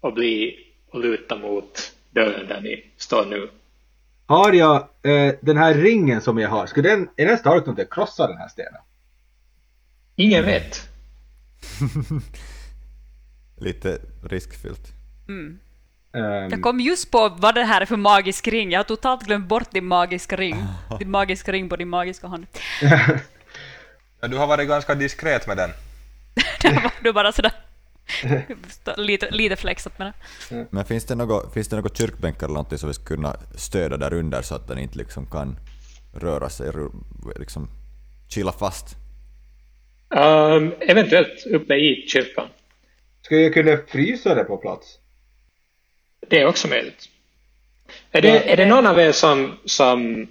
och bli och luta mot dörren där ni står nu. Har jag eh, den här ringen som jag har, skulle den, är den stark nog att krossa den här stenen? Ingen vet. [laughs] Lite riskfyllt. Ehm, Jag kom just på vad det här är för magisk ring. Jag har totalt glömt bort din magiska ring. [laughs] Din magiska ring på din magiska hand. Ja, du har varit ganska diskret med den. [laughs] Det var du bara sådär [laughs] lite, lite flexat med det. Men finns det något, finns det något kyrkbänkar eller någonting som vi skulle kunna stödja där under så att den inte liksom kan röra sig, liksom kila fast? Um, eventuellt uppe i kyrkan. Skulle jag kunna frysa det på plats? Det är också möjligt. Är det, är det någon av er som, som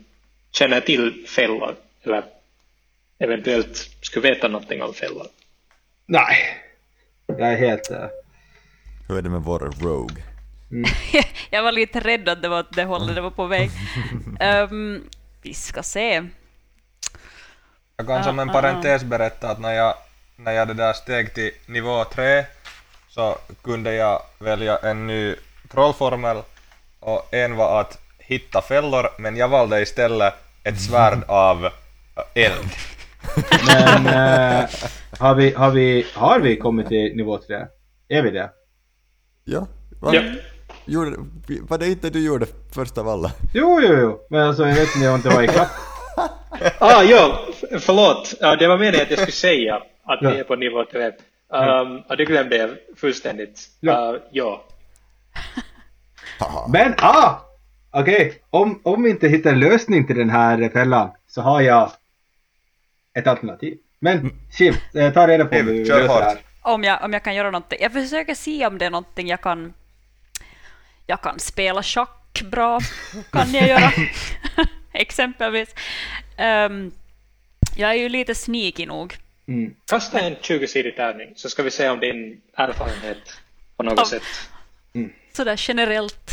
känner till fällor? Eller eventuellt skulle veta någonting om fällor? Nej. Jag är helt... eh, Hur är det med vår Rogue? [laughs] Jag var lite rädd att det var åt det hållet det var på väg. [laughs] Ehm, vi ska se. Jag kan som en Ah, ah, parentes berätta att när jag, när jag det där steg till nivå 3 så kunde jag välja en ny trollformel och en var att hitta fällor men jag valde istället ett svärd av äh, eld. Men eh, har, vi, har, vi, har vi kommit till nivå 3? Är vi det? Ja, va? Ja. Gjorde, var det inte du gjorde först av alla? Jo, jo, jo. Men alltså jag vet inte om det var ikapp. Ah, ja, f- förlåt. Ja, det var meningen att jag skulle säga att Ja. vi är på nivå 3. Um, och det glömde jag fullständigt. Ja. Uh, ja. [laughs] Men ah! Okej, om, om vi inte hittar en lösning till den här fällan så har jag ett alternativ. Men Shiv, eh, ta reda på hur kör löser det här. Om jag, om jag kan göra någonting. Jag försöker se om det är någonting jag kan... Jag kan spela schack bra, kan jag göra. [laughs] [laughs] Exempelvis. Ehm, jag är ju lite sneaky nog. Mm. Kasta en 20-sidig tärning så ska vi se om din erfarenhet på något sätt. Sådär generellt.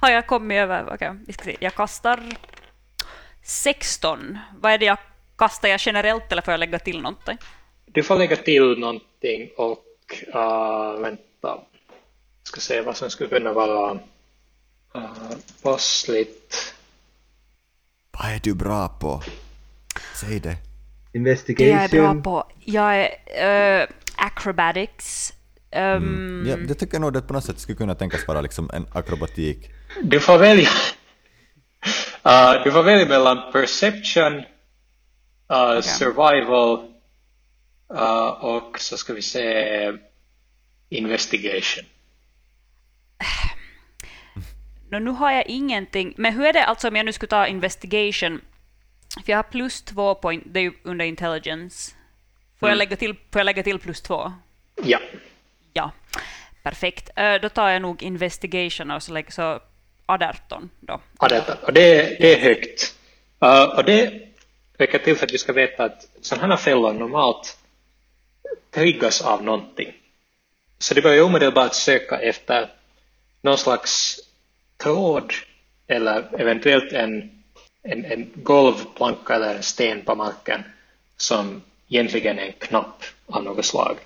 Har jag kommit över... Okej, vi ska se. Jag kastar 16. Vad är det jag kastar jag generellt eller får jag lägga till någonting? Du får lägga till någonting och uh, vänta. Ska se vad som skulle kunna vara uh, passligt. Vad är du bra på? Säg det. Det Investigation. jag är bra på. Jag är uh, acrobatics. Um, Ja, jag tycker nog det på något sätt skulle kunna tänkas vara liksom en akrobatik. Du får välja. [laughs] Uh, du får välja mellan perception, uh, survival uh, och så ska vi se investigation. [sighs] nå, nu har jag ingenting. Men hur är det alltså om jag nu skulle ta investigation? För jag har plus två på, in- det är ju under intelligence. Får, jag lägga till, får jag lägga till plus två? Ja. Ja, perfekt. Eh, då tar jag nog investigation och så lägger så 18 då. Ja, det, och det, det är högt. Uh, och det räcker till för att vi ska veta att sådana här fällor normalt triggas av någonting. Så det börjar omedelbart söka efter någon slags tråd eller eventuellt en, en, en golvplanka eller en sten på marken som egentligen är en knapp av något slag.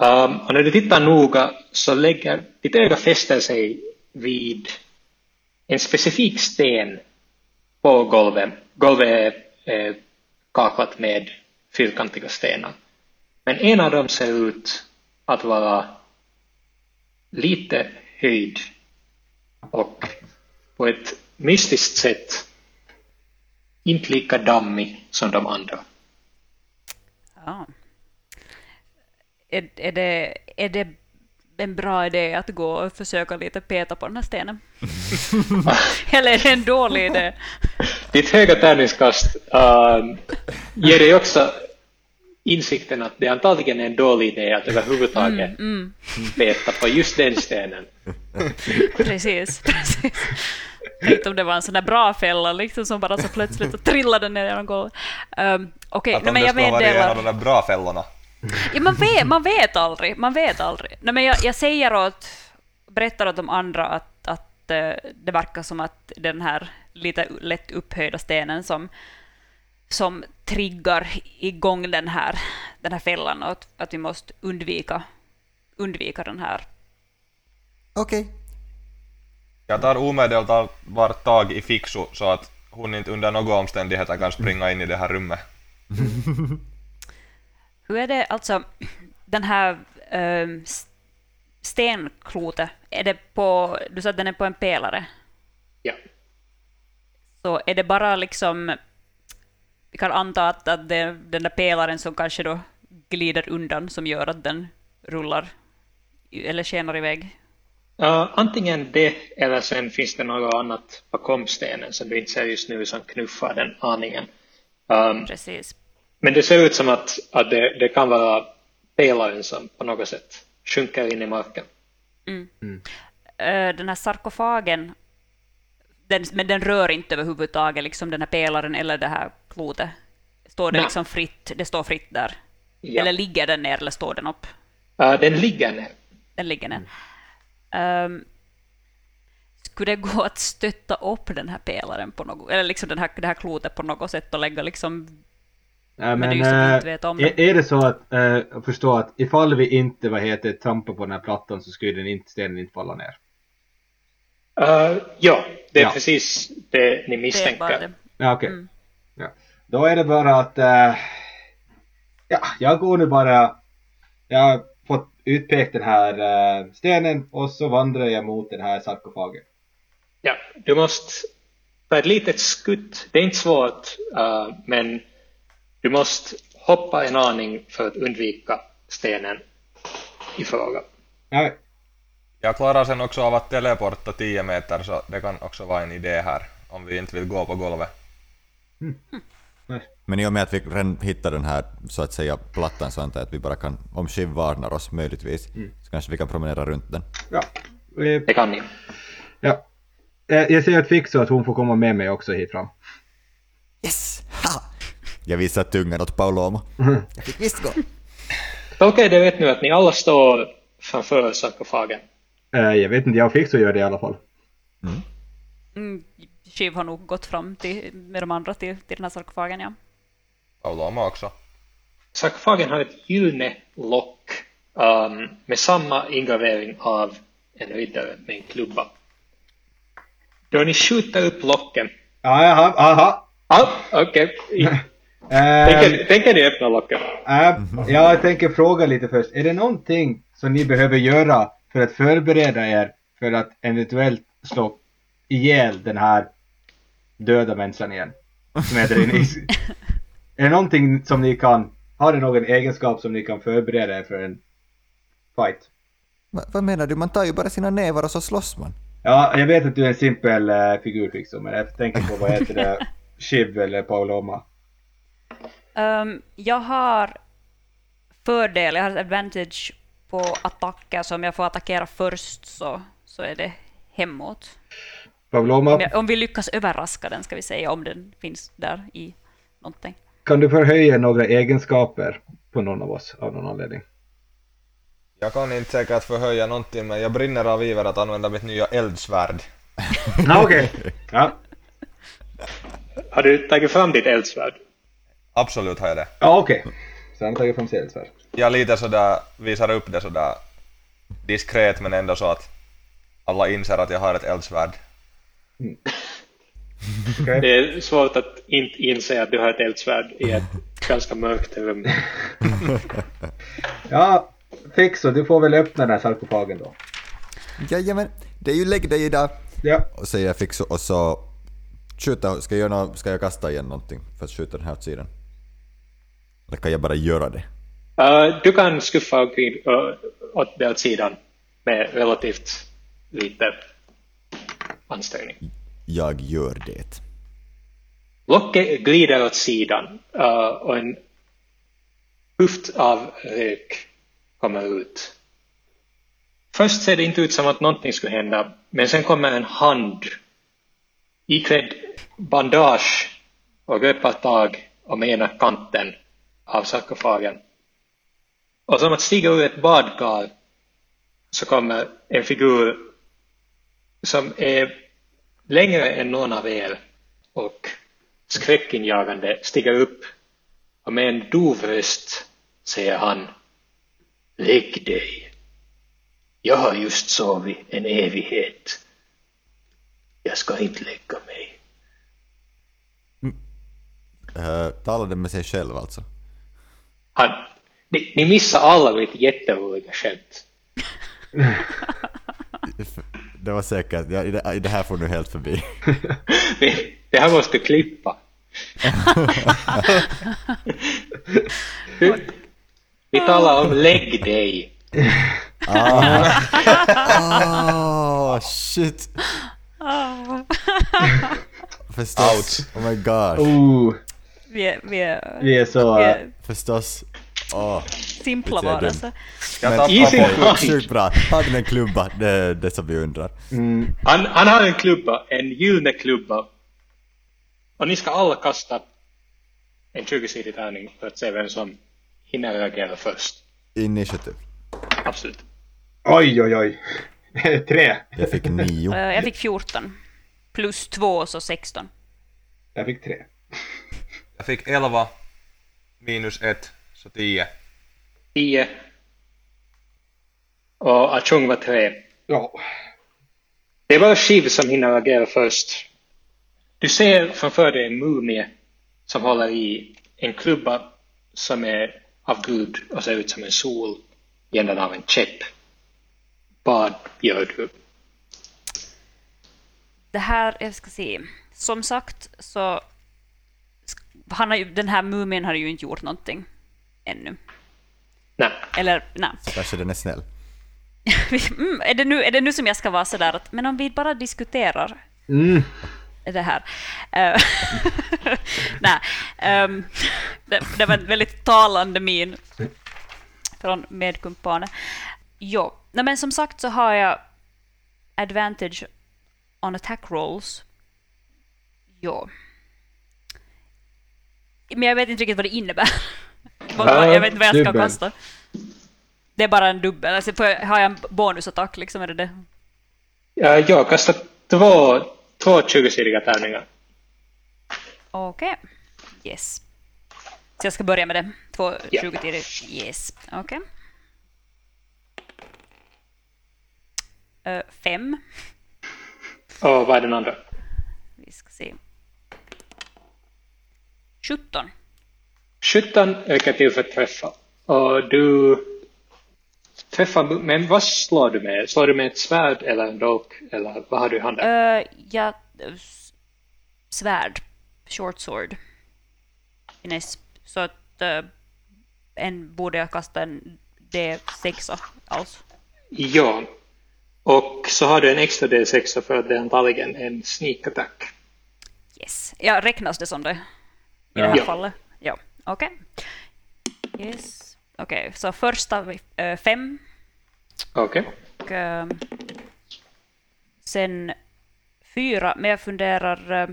Um, och när du tittar noga så lägger ditt öga fäster sig vid en specifik sten på golvet. Golvet är, kaklat med fyrkantiga stenar. Men en av dem ser ut att vara lite höjd och på ett mystiskt sätt inte lika dammig som de andra. Ja. Är, är, det, är det en bra idé att gå och försöka lite peta på den här stenen? [laughs] Eller är det en dålig idé? Ditt höga tärningskast uh, ger dig också insikten att det antagligen är en dålig idé att överhuvudtaget Mm, peta på just den stenen. precis, precis. Tänkte om det var en sån där bra fälla liksom som bara så plötsligt trillade ner genom golvet. Um, Okej, Att om men det jag skulle vara en meddelar. av de där bra fällorna. Ja, man, vet, man vet aldrig. Man vet aldrig. Nej, men jag, jag säger åt, berättar åt de andra att, att eh, det verkar som att den här lite lätt upphöjda stenen som, som triggar igång den här, den här fällan och att, att vi måste undvika, undvika den här. Okej. Jag tar omedelbart tag i Fixu så att hon inte under några omständigheter kan springa in i det här rummet. [laughs] Hur är det alltså, den här eh, stenklotet, är det på, du sa att den är på en pelare? Ja. Så är det bara liksom, vi kan anta att, att det, den där pelaren som kanske då glider undan som gör att den rullar eller skenar iväg. Uh, antingen det eller sen finns det något annat bakom stenen som du inte ser just nu som knuffar den aningen. Um, Precis. Men det ser ut som att, att det, det kan vara pelaren som på något sätt sjunker in i marken. Eh, Den här sarkofagen, den, men den rör inte överhuvudtaget liksom den här pelaren eller det här klotet. Står det Nej. liksom fritt, det står fritt där? Ja. Eller ligger den ner eller står den upp? Uh, den ligger ner. Den ligger ner. Ehm, skulle det gå att stötta upp den här pelaren på något, eller liksom den här, det här klotet på något sätt och lägga liksom Ja, Men det är men ju så vi äh, inte vet om det. är, det så att, äh, förstå att ifall vi inte, vad heter trampar på den här plattan så skulle den inte, stenen inte falla ner? Uh, ja, det är Ja. precis det ni det är bara misstänker. det. Ja, okej. Mm. Ja. Då är det bara att, äh, ja, jag går nu bara, jag har fått utpekt den här äh, stenen och så vandrar jag mot den här sarkofagen. Ja, du måste ta ett litet skutt. Det är inte svårt, uh, men du måste hoppa en aning för att undvika stenen i fråga. Ja, Jag klarar sen också av att teleporta 10 meter så det kan också vara en idé här om vi inte vill gå på golvet. Men i och med att vi redan hittar den här så att säga plattan så antar jag att vi bara kan, om Shiv varnar oss möjligtvis, så kanske vi kan promenera runt den. ja. Det kan ni. ja. Eh, Jag säger att Fix så att hon får komma med mig också hit fram. Yes! Ha! Jag visar tungan åt Paulomo. Jag fick visst gå. [laughs] Okej, det vet nu att ni alla står framför sarkofagen. Eh, Jag vet inte, jag och Fix så gör det i alla fall. Mm, Shiv har nog gått fram till, med de andra till, till den här sarkofagen, ja. Pauloma också. Sarkofagen har ett gyllene lock um, med samma ingravering av en riddare med en klubba. Då ni skjuter upp locken. Ja, jaha, aha. Ah, okej. [laughs] Tänker, tänker ni öppna locken? äh, jag tänker fråga lite först. Är det någonting som ni behöver göra för att förbereda er för att eventuellt slå ihjäl den här döda människan igen? Som inne i... Är det någonting som ni kan... Har det någon egenskap som ni kan förbereda er för en fight? Va, vad menar du? Man tar ju bara sina nävar och så slåss man. Ja, jag vet att du är en simpel uh, figur liksom, men jag tänker på vad heter det? [laughs] Shiv eller Pauloma. Ehm, jag har fördel, jag har ett advantage på attacker, så om jag får attackera först så, så är det hemåt. Pavloma, Om, jag, om vi lyckas överraska den, ska vi säga, om den finns där i någonting. kan du förhöja några egenskaper på någon av oss av någon anledning? Jag kan inte säkert förhöja någonting men jag brinner av iver att använda mitt nya eldsvärd. [laughs] Okej. Ja. Har du tagit fram ditt eldsvärd? Absolut har jag det. Ja, okej. Så han har tagit fram sedelssvärd. Jag lite sådär visar upp det sådär diskret men ändå så att alla inser att jag har ett eldsvärd. [laughs] Okej. Det är svårt att inte inse att du har ett eldsvärd i ett ganska mörkt rum. Ja, Fixo, du får väl öppna den här sarkofagen då. Jajamän, det är ju lägg dig där. Ja. Och säger jag fix och så skjuta, ska jag, göra ska jag kasta igen någonting för att skjuta den här åt sidan? Eller kan jag bara göra det? Uh, du kan skuffa omkring uh, åt åt sidan med relativt lite ansträngning. Jag gör det. Locket glider åt sidan uh, och en luft av rök kommer ut. Först ser det inte ut som att någonting skulle hända, men sen kommer en hand iklädd bandage och greppar tag om ena kanten av sarkofagen. Och som att stiga ur ett badkar så kommer en figur som är längre än någon av er och skräckinjagande stiger upp och med en dov röst säger han Lägg dig. Jag har just sovit en evighet. Jag ska inte lägga mig. Uh, talade med sig själv alltså. Han, ni, ni missar alla mitt jätteroliga skämt. [laughs] Det var säkert, ja, i det, i det här får du helt förbi. [laughs] Det, det här måste klippa. [laughs] Vi- talar om lägg dig. Ah, shit! Förstås. Oh my god. Oh, Vi är, vi är, vi är så... vi är Förstås. Åh, simpla varelser. Sjukt bra. Har den en klubba? Det är det som vi undrar. Han, han har en klubba, en gyllene klubba. Och ni ska alla kasta en 20-sidig tärning för att se vem som hinner reagera först. Initiativ. Absolut. Oj, oj, oj. [laughs] Tre. Jag fick nio. Eh, Jag fick 14. Plus 2 så 16. Jag fick tre. Jag fick 11 minus 1 så 10. 10. Och Achung var 3. Ja. Det bara Shiv som hinner agera först. Du ser framför dig en mumie som håller i en klubba som är av guld och ser ut som en sol i änden av en käpp. Vad gör du? Det här, jag ska se. Som sagt så han har ju, den här mumien har ju inte gjort någonting ännu. Nej. Eller nej. Kanske den är snäll. [laughs] Mm, är, det nu, är det nu som jag ska vara sådär att men om vi bara diskuterar Mm. det här. Eh, [laughs] nej, ehm, det, det var en väldigt talande min från medkumpanen. Jo, nej, men som sagt så har jag advantage on attack rolls. Jo. Men jag vet inte riktigt vad det innebär. [laughs] Jag vet inte vad jag ska dubbel. kasta. Det är bara en dubbel. Alltså, får jag- har jag en bonusattack liksom? Är det det? Ja, jag kastar två, två 20-sidiga tärningar. Okej. Yes. Så jag ska börja med det. Två Ja. 20 till. Yes. Okej. Eh, fem. Och vad är den andra? Vi ska se. 17. 17 räcker till för träffa. Och du träffar, men vad slår du med? Slår du med ett svärd eller en dolk? Eller vad har du i handen? Uh, ja, svärd. Short sword. Ines. Så att eh, en borde jag kasta en D6 alltså. Ja. Och så har du en extra D6 för att det är antagligen en sneak attack. Yes. Ja, räknas det som det? I det Ja. här Ja. fallet? Ja, okej. Yes. Okej, så första eh, fem Okej. och ehm, sen fyra, men jag funderar... eh,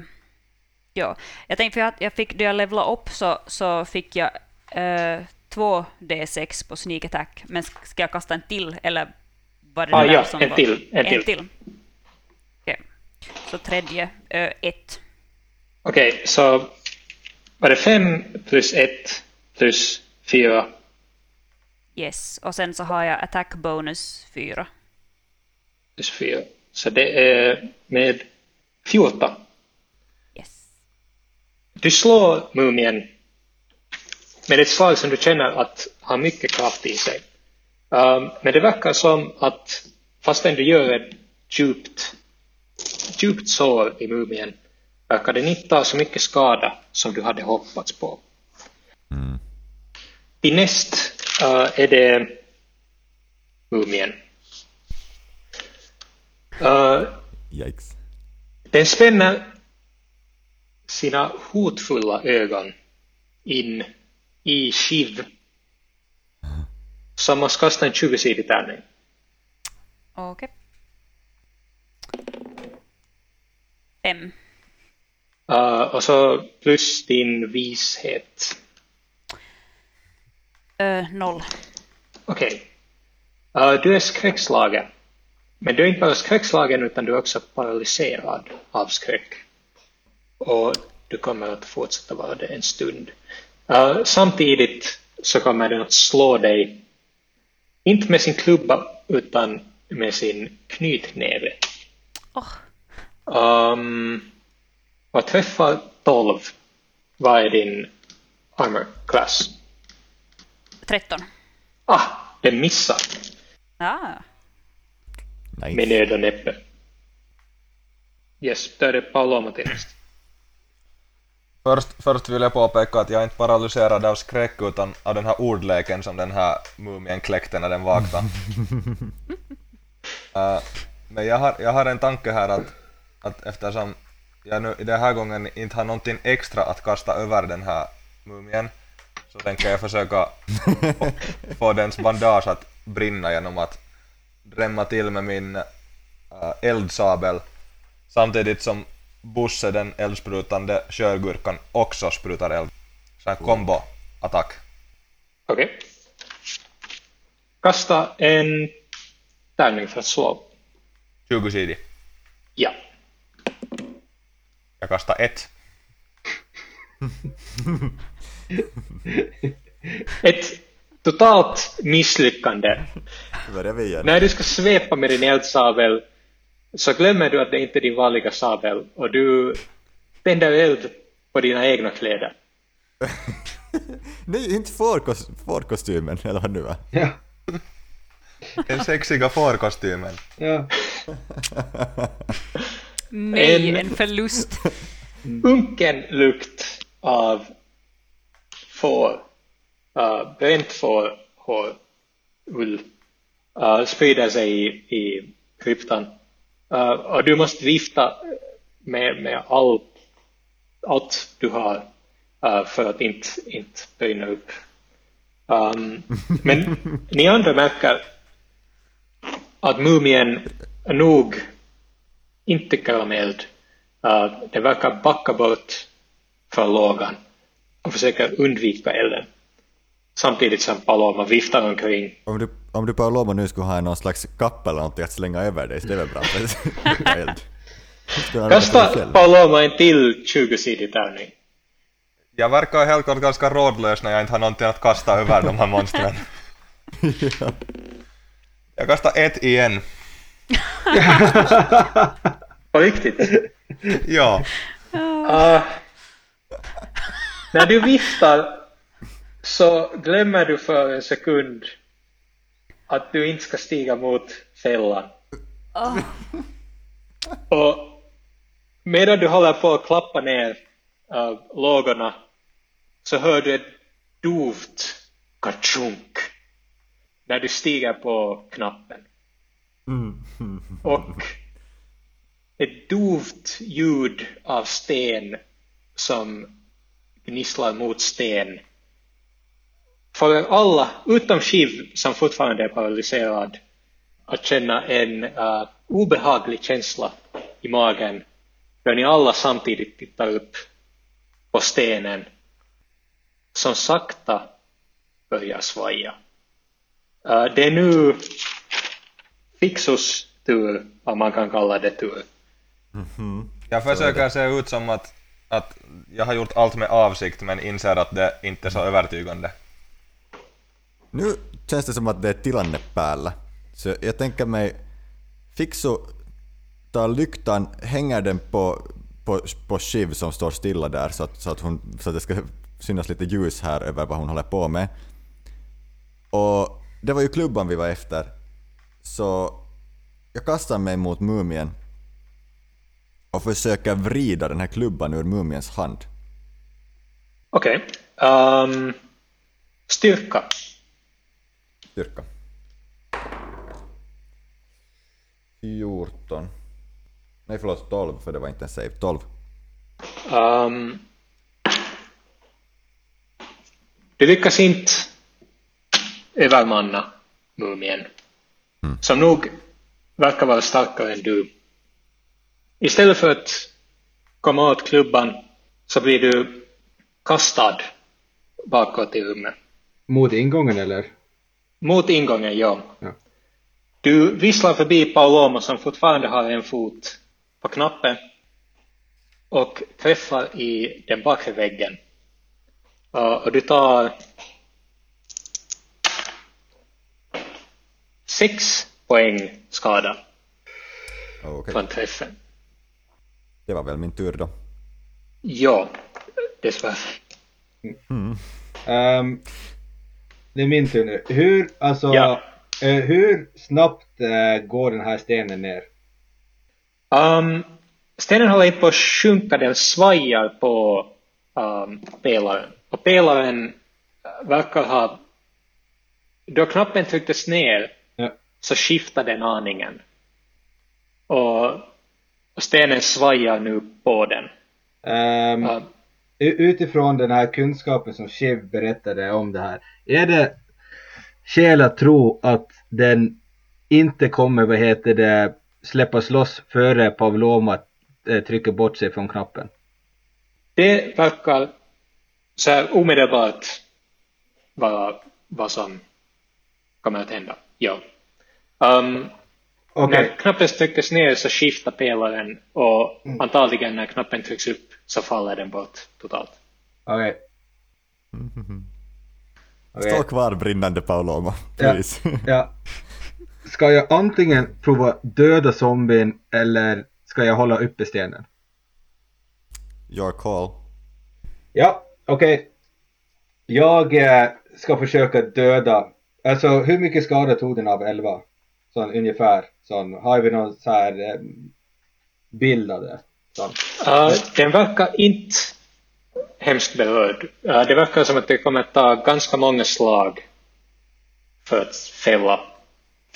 ja, jag tänkte för att jag fick, då jag levlade upp så, så fick jag eh, två D6 på sneak attack, men sk- ska jag kasta en till eller var det Ah, ja, som en var? till, en En till. till. Okej. Så tredje, eh, ett. Okej, så var det fem plus ett plus fyra? Yes, och sen så har jag attack bonus fyra. plus fyra. Så det är med 14. Yes. Du slår mumien med ett slag som du känner att har mycket kraft i sig. Um, men det verkar som att fastän du gör ett djupt, djupt sår i mumien verkar den inte ta så mycket skada som du hade hoppats på. Till näst uh, är det mumien. Uh, Yikes. den spänner sina hotfulla ögon in i Shiv. Som måste kasta en 20-sidig tärning. Okej. Fem. Uh, och så plus din vishet. Uh, noll. Okej. Uh, du är skräckslagen. Men du är inte bara skräckslagen utan du är också paralyserad av skräck. Och du kommer att fortsätta vara det en stund. Uh, samtidigt så kommer den att slå dig, inte med sin klubba utan med sin knytnäve. Oh, Um, och träffar 12. Vad är din armor class? 13. Ah, den missar Ah. Nice. med nöd och näppe. Yes, då är det Paloma till näst. Först, först vill jag påpeka att jag är inte paralyserad av skräck utan av den här ordleken som den här mumien kläckte när den vaknade. [laughs] Eh, men jag har, jag har en tanke här att, att eftersom jag nu i den här gången inte har någonting extra att kasta över den här mumien så tänker jag försöka få, [laughs] få dens bandage att brinna genom att drämma till med min uh, eldsabel samtidigt som Busse, den eldsprutande körgurkan, också sprutar eld. Så en combo-attack. Okej. Kasta en tärning för att slå. 20 sidig. Ja. Jag kastar ett. [laughs] Ett totalt misslyckande. När du ska svepa med din eldsabel så glömmer du att det inte är din vanliga sabel och du tänder eld på dina egna kläder. [laughs] Nej, inte fårkos- fårkostymen, eller vad nu. Ja. Den sexiga fårkostymen. ja. [laughs] Nej, En- en förlust. [laughs] Unken lukt av får, uh, bränt får, hår, ull uh, sprider sig i, i kryptan. Uh, och du måste vifta med, med all, allt du har uh, för att inte, inte brinna upp. Um, men [laughs] ni andra märker att mumien nog inte tycker om eld. Uh, den verkar backa bort från lågan och försöker undvika elden. Samtidigt som Paloma viftar omkring. Om du, om du Paloma nu skulle ha någon slags kappa eller någonting att slänga över dig så det är väl bra. [laughs] för eld. Kasta. Paloma en till 20-sidig tärning. Jag verkar helt klart ganska rådlös när jag inte har någonting att kasta över de här monstren. [laughs] ja. Jag kastar ett igen. [laughs] På riktigt. Ja. Uh, när du viftar så glömmer du för en sekund att du inte ska stiga mot fällan. Och medan du håller på att klappa ner uh, lågorna så hör du ett dovt kachunk när du stiger på knappen. Mm. [laughs] Och ett dovt ljud av sten som gnisslar mot sten. För alla, utom Shiv som fortfarande är paralyserad, att känna en uh, obehaglig känsla i magen då ni alla samtidigt tittar upp på stenen som sakta börjar svaja. Uh, det är nu Fixus tur, om man kan kalla det tur. Jag försöker se ut som att, att jag har gjort allt med avsikt men inser att det inte är så övertygande. Nu känns det som att det är tilanne päällä. Så jag tänker mig, Fixo tar lyktan, hänger den på, på, på Shiv som står stilla där så att, så, att hon, så att det ska synas lite ljus här över vad hon håller på med. Och det var ju klubban vi var efter. Så jag kastar mig mot mumien och försöker vrida den här klubban ur mumiens hand. Okej. Ehm, styrka. Styrka. 14. Nej förlåt, 12 för det var inte en save. 12. Um, du lyckas inte övermanna mumien, som nog verkar vara starkare än du. Istället för att komma åt klubban så blir du kastad bakåt i rummet. Mot ingången eller? Mot ingången, ja. Ja. Du visslar förbi Paulomo som fortfarande har en fot på knappen och träffar i den bakre väggen. Uh, och du tar sex poäng skada Okej, från träffen. det var väl min tur då. Ja, dessvärre. Ehm, det är min tur nu. Hur, alltså, Ja. eh, hur snabbt eh, går den här stenen ner? Um, stenen håller på att sjunka, den svajar på um, pelaren. Och pelaren uh, verkar ha... Då knappen trycktes ner. Så skiftade den aningen. Och, och stenen svajar nu på den. Ehm, Uh, u- utifrån den här kunskapen som Shiv berättade om det här. Är det skäl att tro att den inte kommer, vad heter det, släppas loss före Pavloma eh, trycker bort sig från knappen? det verkar så här omedelbart vara vad som kommer att hända. Ja. Um, Okej, När knappen trycktes ner så skiftar pelaren och antagligen när knappen trycks upp så faller den bort totalt. okej. [laughs] Okej. Stå kvar brinnande Paulomo, Ja. Ja. [laughs] Ska jag antingen prova döda zombien eller ska jag hålla uppe stenen? Your call. Ja, okej. Jag eh, ska försöka döda. Alltså hur mycket skada tog den av 11? Sån ungefär. Sån, har vi någon så här eh, bild av det? Sån. Uh, den verkar inte hemskt berörd. Uh, det verkar som att det kommer att ta ganska många slag för att fälla,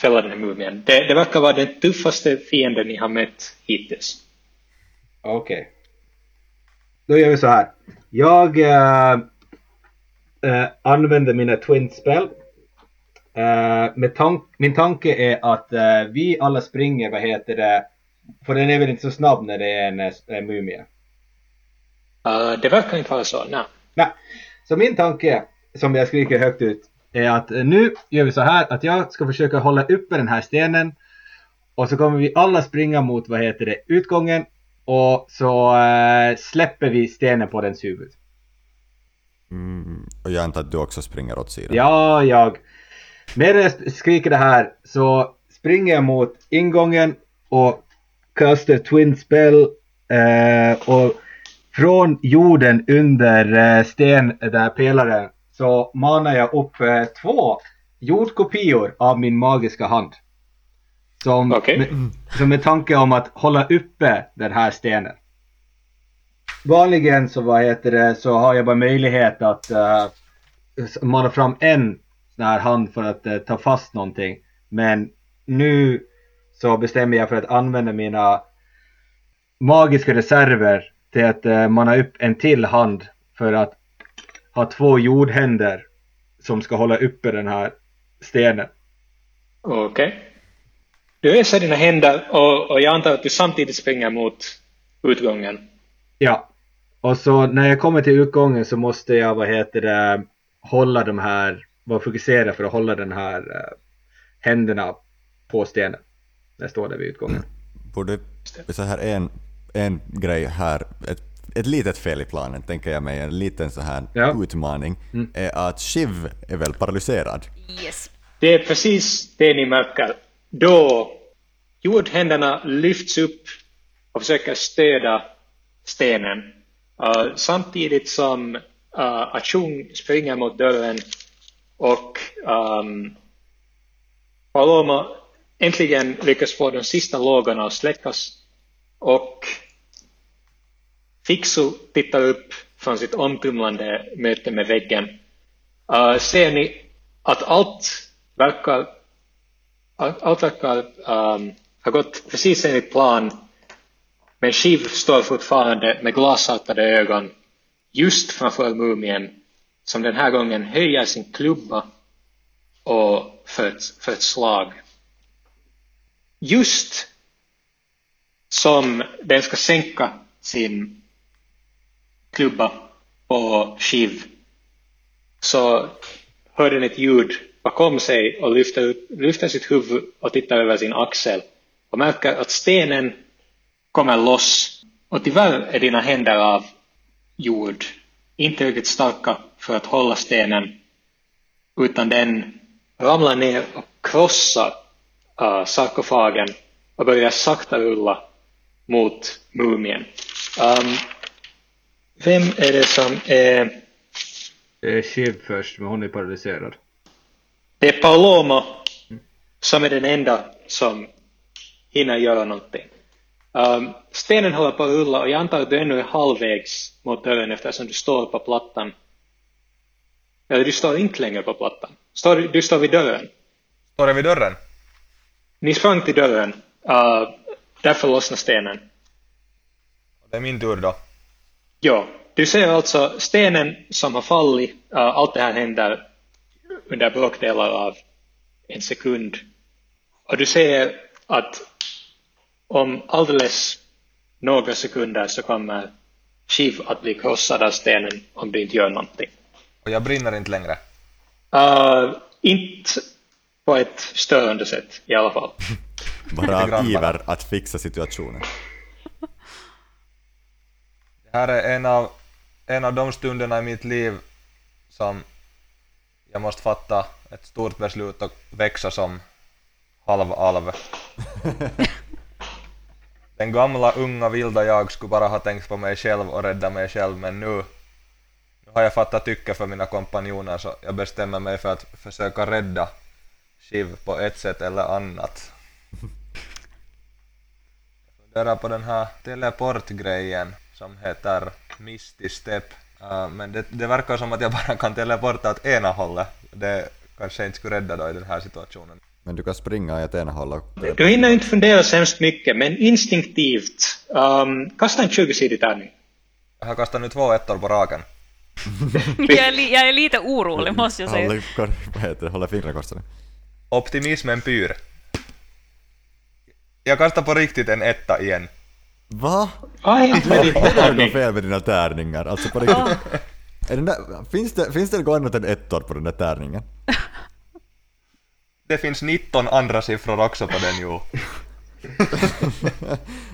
fälla den här mumien. Det, det verkar vara den tuffaste fienden ni har mött hittills. Okej. Då gör vi så här. Jag eh, eh, använder mina twin med tank, min tanke är att eh, vi alla springer, vad heter det, för den är väl inte så snabb när det är en, en mumie. Uh, det verkar inte vara så, nej. Nej. Så min tanke, som jag skriker högt ut, är att eh, nu gör vi så här att jag ska försöka hålla uppe den här stenen och så kommer vi alla springa mot, vad heter det, utgången och så släpper vi stenen på dens huvud. Mm, och jag antar att du också springer åt sidan. Ja, jag. Medan jag skriker det här så springer jag mot ingången och kastar Twin Spell eh, och från jorden under eh, sten där pelaren så manar jag upp eh, två jordkopior av min magiska hand. Som, Okej. med, som med tanke om att hålla uppe den här stenen. Vanligen så vad heter det så har jag bara möjlighet att eh, mana fram en här hand för att eh, ta fast någonting. Men nu så bestämmer jag för att använda mina magiska reserver till att eh, mana upp en till hand för att ha två jordhänder som ska hålla uppe den här stenen. Okej. du öser dina händer och, och jag antar att du samtidigt springer mot utgången. Ja. Och så när jag kommer till utgången så måste jag, vad heter det, hålla de här, vara fokuserad för att hålla den här eh, händerna på stenen. När jag står där vid utgången. Borde så här en, en grej här, ett, ett litet fel i planen tänker jag mig, en liten så här Ja. utmaning, är att Shiv är väl paralyserad. Yes. Det är precis det ni märker. Då jordhänderna lyfts upp och försöker stödja stenen. Uh, samtidigt som uh, Achung springer mot dörren och um, Paloma äntligen lyckas få de sista lågorna att släckas. Och Fixu tittar upp från sitt omtumlande möte med väggen. Uh, ser ni att allt verkar, allt, allt verkar um, ha gått precis enligt plan? Men Shiv står fortfarande med glasartade ögon just framför mumien som den här gången höjer sin klubba och för ett, för ett slag. Just som den ska sänka sin klubba på Shiv så hör den ett ljud bakom sig och lyfter, lyfter sitt huvud och tittar över sin axel och märker att stenen kommer loss och tyvärr är dina händer av jord inte riktigt starka för att hålla stenen utan den ramlar ner och krossar uh, sarkofagen och börjar sakta rulla mot mumien. Um, vem är det som är... Det är Shiv först, men hon är paralyserad. Det är Paloma som är den enda som hinner göra någonting. Um, stenen håller på att rulla och jag antar att du ännu är halvvägs mot dörren eftersom du står på plattan. Eller du står inte längre på plattan. Står, du står vid dörren. Står den vid dörren? Ni sprang till dörren. Uh, därför lossnade stenen. Det är min tur då. Ja, du ser alltså stenen som har fallit. Uh, allt det här händer under bråkdelar av en sekund. Och du ser att om alldeles några sekunder så kommer Shiv att bli krossad av stenen om du inte gör någonting. Och jag brinner inte längre. Uh, inte på ett störande sätt i alla fall. [laughs] Bara av iver att fixa situationen. [laughs] Det här är en av, en av de stunderna i mitt liv som jag måste fatta ett stort beslut och växa som halvalv. [laughs] Den gamla, unga, vilda jag skulle bara ha tänkt på mig själv och rädda mig själv, men nu har jag fattat tycke för mina kompanjoner så jag bestämmer mig för att försöka rädda Shiv på ett sätt eller annat. Jag funderar på den här teleportgrejen som heter Misty Step. Uh, men det, det verkar som att jag bara kan teleporta åt ena hållet. Det kanske inte skulle rädda då i den här situationen. Men du kan springa ett ena håll och... Du hinner inte fundera så hemskt mycket, men instinktivt, um, kasta en 20-sidig tärning. Jag har kastat nu två ettor på raken. [laughs] Jag är, li, jag är lite orolig måste jag säga. Håller, kor- vad heter det, håller korsade. Optimismen pyr. Jag kastar på riktigt en etta igen. Va? Vad är det fel med dina tärningar? Alltså på riktigt. Är den där, finns, det, finns det något annat än ettor på den där tärningen? Det finns 19 andra siffror också på den jo.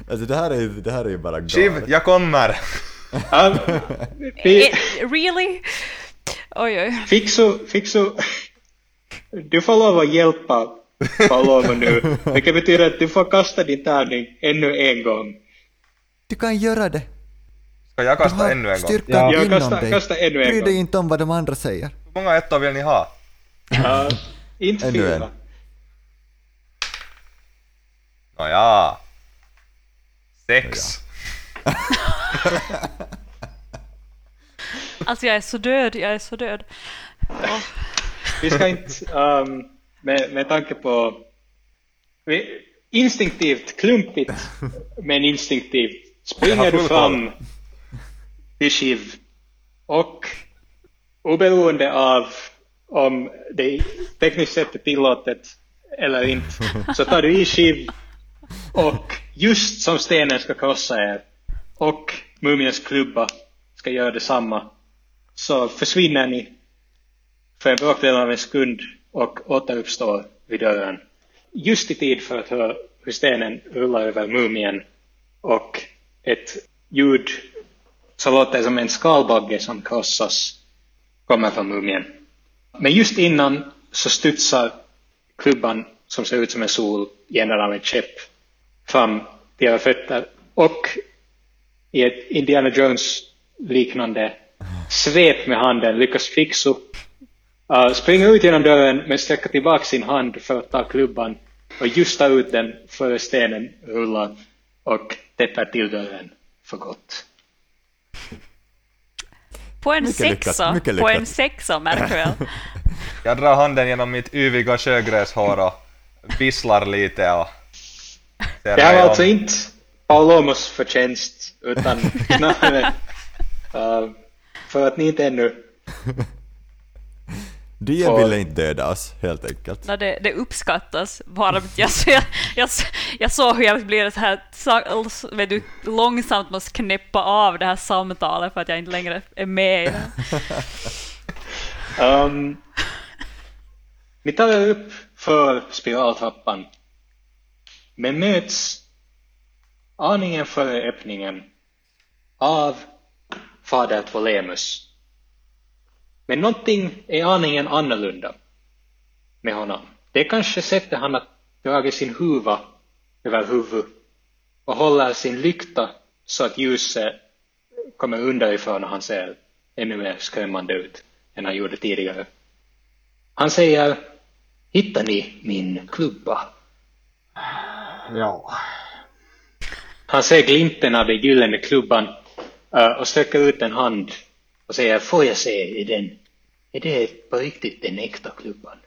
Alltså [laughs] det här är ju, det här är ju bara Shiv, galet. jag kommer! Um, vi, Eh, really? Oj, oj. Fixu, Fixu, du får lov att hjälpa Paloma nu, vilket betyder att du får kasta din tärning ännu en gång. Du kan göra det. Ska jag kasta har ännu en gång? styrkan Ja. Ja, inom kasta- dig. kasta ännu en Bry dig gång. inte om vad de andra säger. Hur många ettor vill ni ha? Uh, inte Ännu fyra. en. Nåja. Sex. [laughs] Alltså jag är så död, jag är så död. Åh. Vi ska inte, um, med, med tanke på vi, instinktivt, klumpigt, men instinktivt springer du fram till Shiv och oberoende av om det tekniskt sett är tillåtet eller inte, så tar du i skiv och just som stenen ska krossa er och mumiens klubba ska göra detsamma så försvinner ni för en bråkdel av en sekund och återuppstår vid dörren. Just i tid för att höra hur stenen rullar över mumien och ett ljud som låter som en skalbagge som krossas kommer från mumien. Men just innan så studsar klubban som ser ut som en sol genom av en käpp fram till era fötter och i ett Indiana Jones liknande svep med handen lyckas fixa uh, springa ut genom dörren men sträcka tillbaka sin hand för att ta klubban och just ta ut den före stenen rullar och täpper till dörren för gott. På en Mycket lyckat, sexa, mycket på lyckat. en sexa märker väl. [laughs] Jag drar handen genom mitt yviga sjögräshår och visslar lite och... Det här var alltså inte Paulomos förtjänst utan [laughs] snarare uh, för att ni inte ännu [laughs] Dien Och- ville inte döda oss, helt enkelt. No, det, det uppskattas bara. Jag, jag, jag, jag såg hur jag blir så här, sa- vet du, långsamt måste knäppa av det här samtalet för att jag inte längre är med i det. [laughs] Um, ni tar er upp för spiraltrappan, men möts aningen före öppningen av fader Ptolemus. Men någonting är aningen annorlunda med honom. Det är kanske sättet han har dragit sin huva över huvudet och håller sin lykta så att ljuset kommer underifrån och han ser ännu mer skrämmande ut än han gjorde tidigare. Han säger Hittar ni min klubba? Ja. Han ser glimten av den gyllene klubban och sträcker ut en hand och säger Får jag se, är den, är det på riktigt den äkta klubban?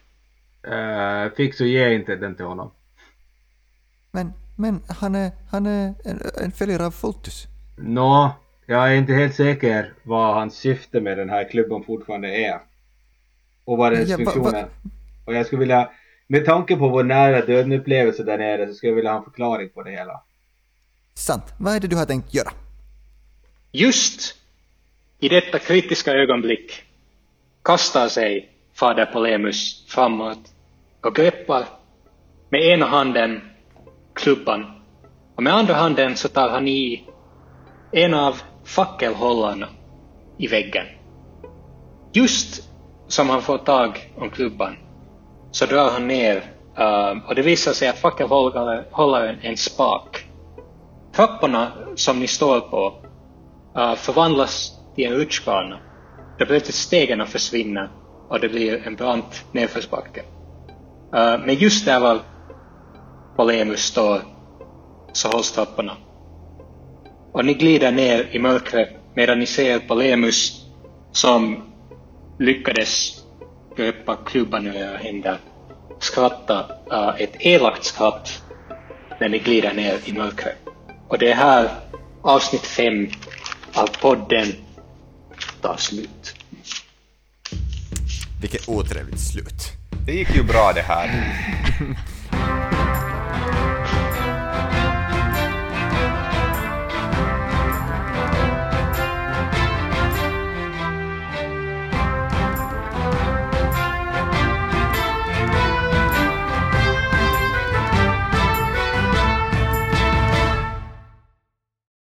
Uh, Fix och ge inte den till honom. Men, men han är, han är en, en följare av Fultus. Nå, jag är inte helt säker vad hans syfte med den här klubban fortfarande är. Och vad dess Ja, va- funktion va- är. Och jag skulle vilja, med tanke på vår nära döden upplevelse där nere så skulle jag vilja ha en förklaring på det hela. Sant. Vad är det du har tänkt göra? Just i detta kritiska ögonblick kastar sig fader Polemus framåt och greppar med ena handen klubban och med andra handen så tar han i en av fackelhållarna i väggen. Just som han får tag om klubban så drar han ner um, och det visar sig att fackelhållaren är en spak. Trapporna som ni står på förvandlas till en rutschbana där plötsligt stegen försvinner och det blir en brant nedförsbacke. Men just där var Polemus står så hålls trapporna. Och ni glider ner i mörkret medan ni ser Polemus som lyckades greppa klubban ur era händer skratta uh, ett elakt skratt när ni glider ner i mörkret. Och det är här avsnitt fem av podden tar slut. Vilket otrevligt slut. Det gick ju bra det här. [laughs]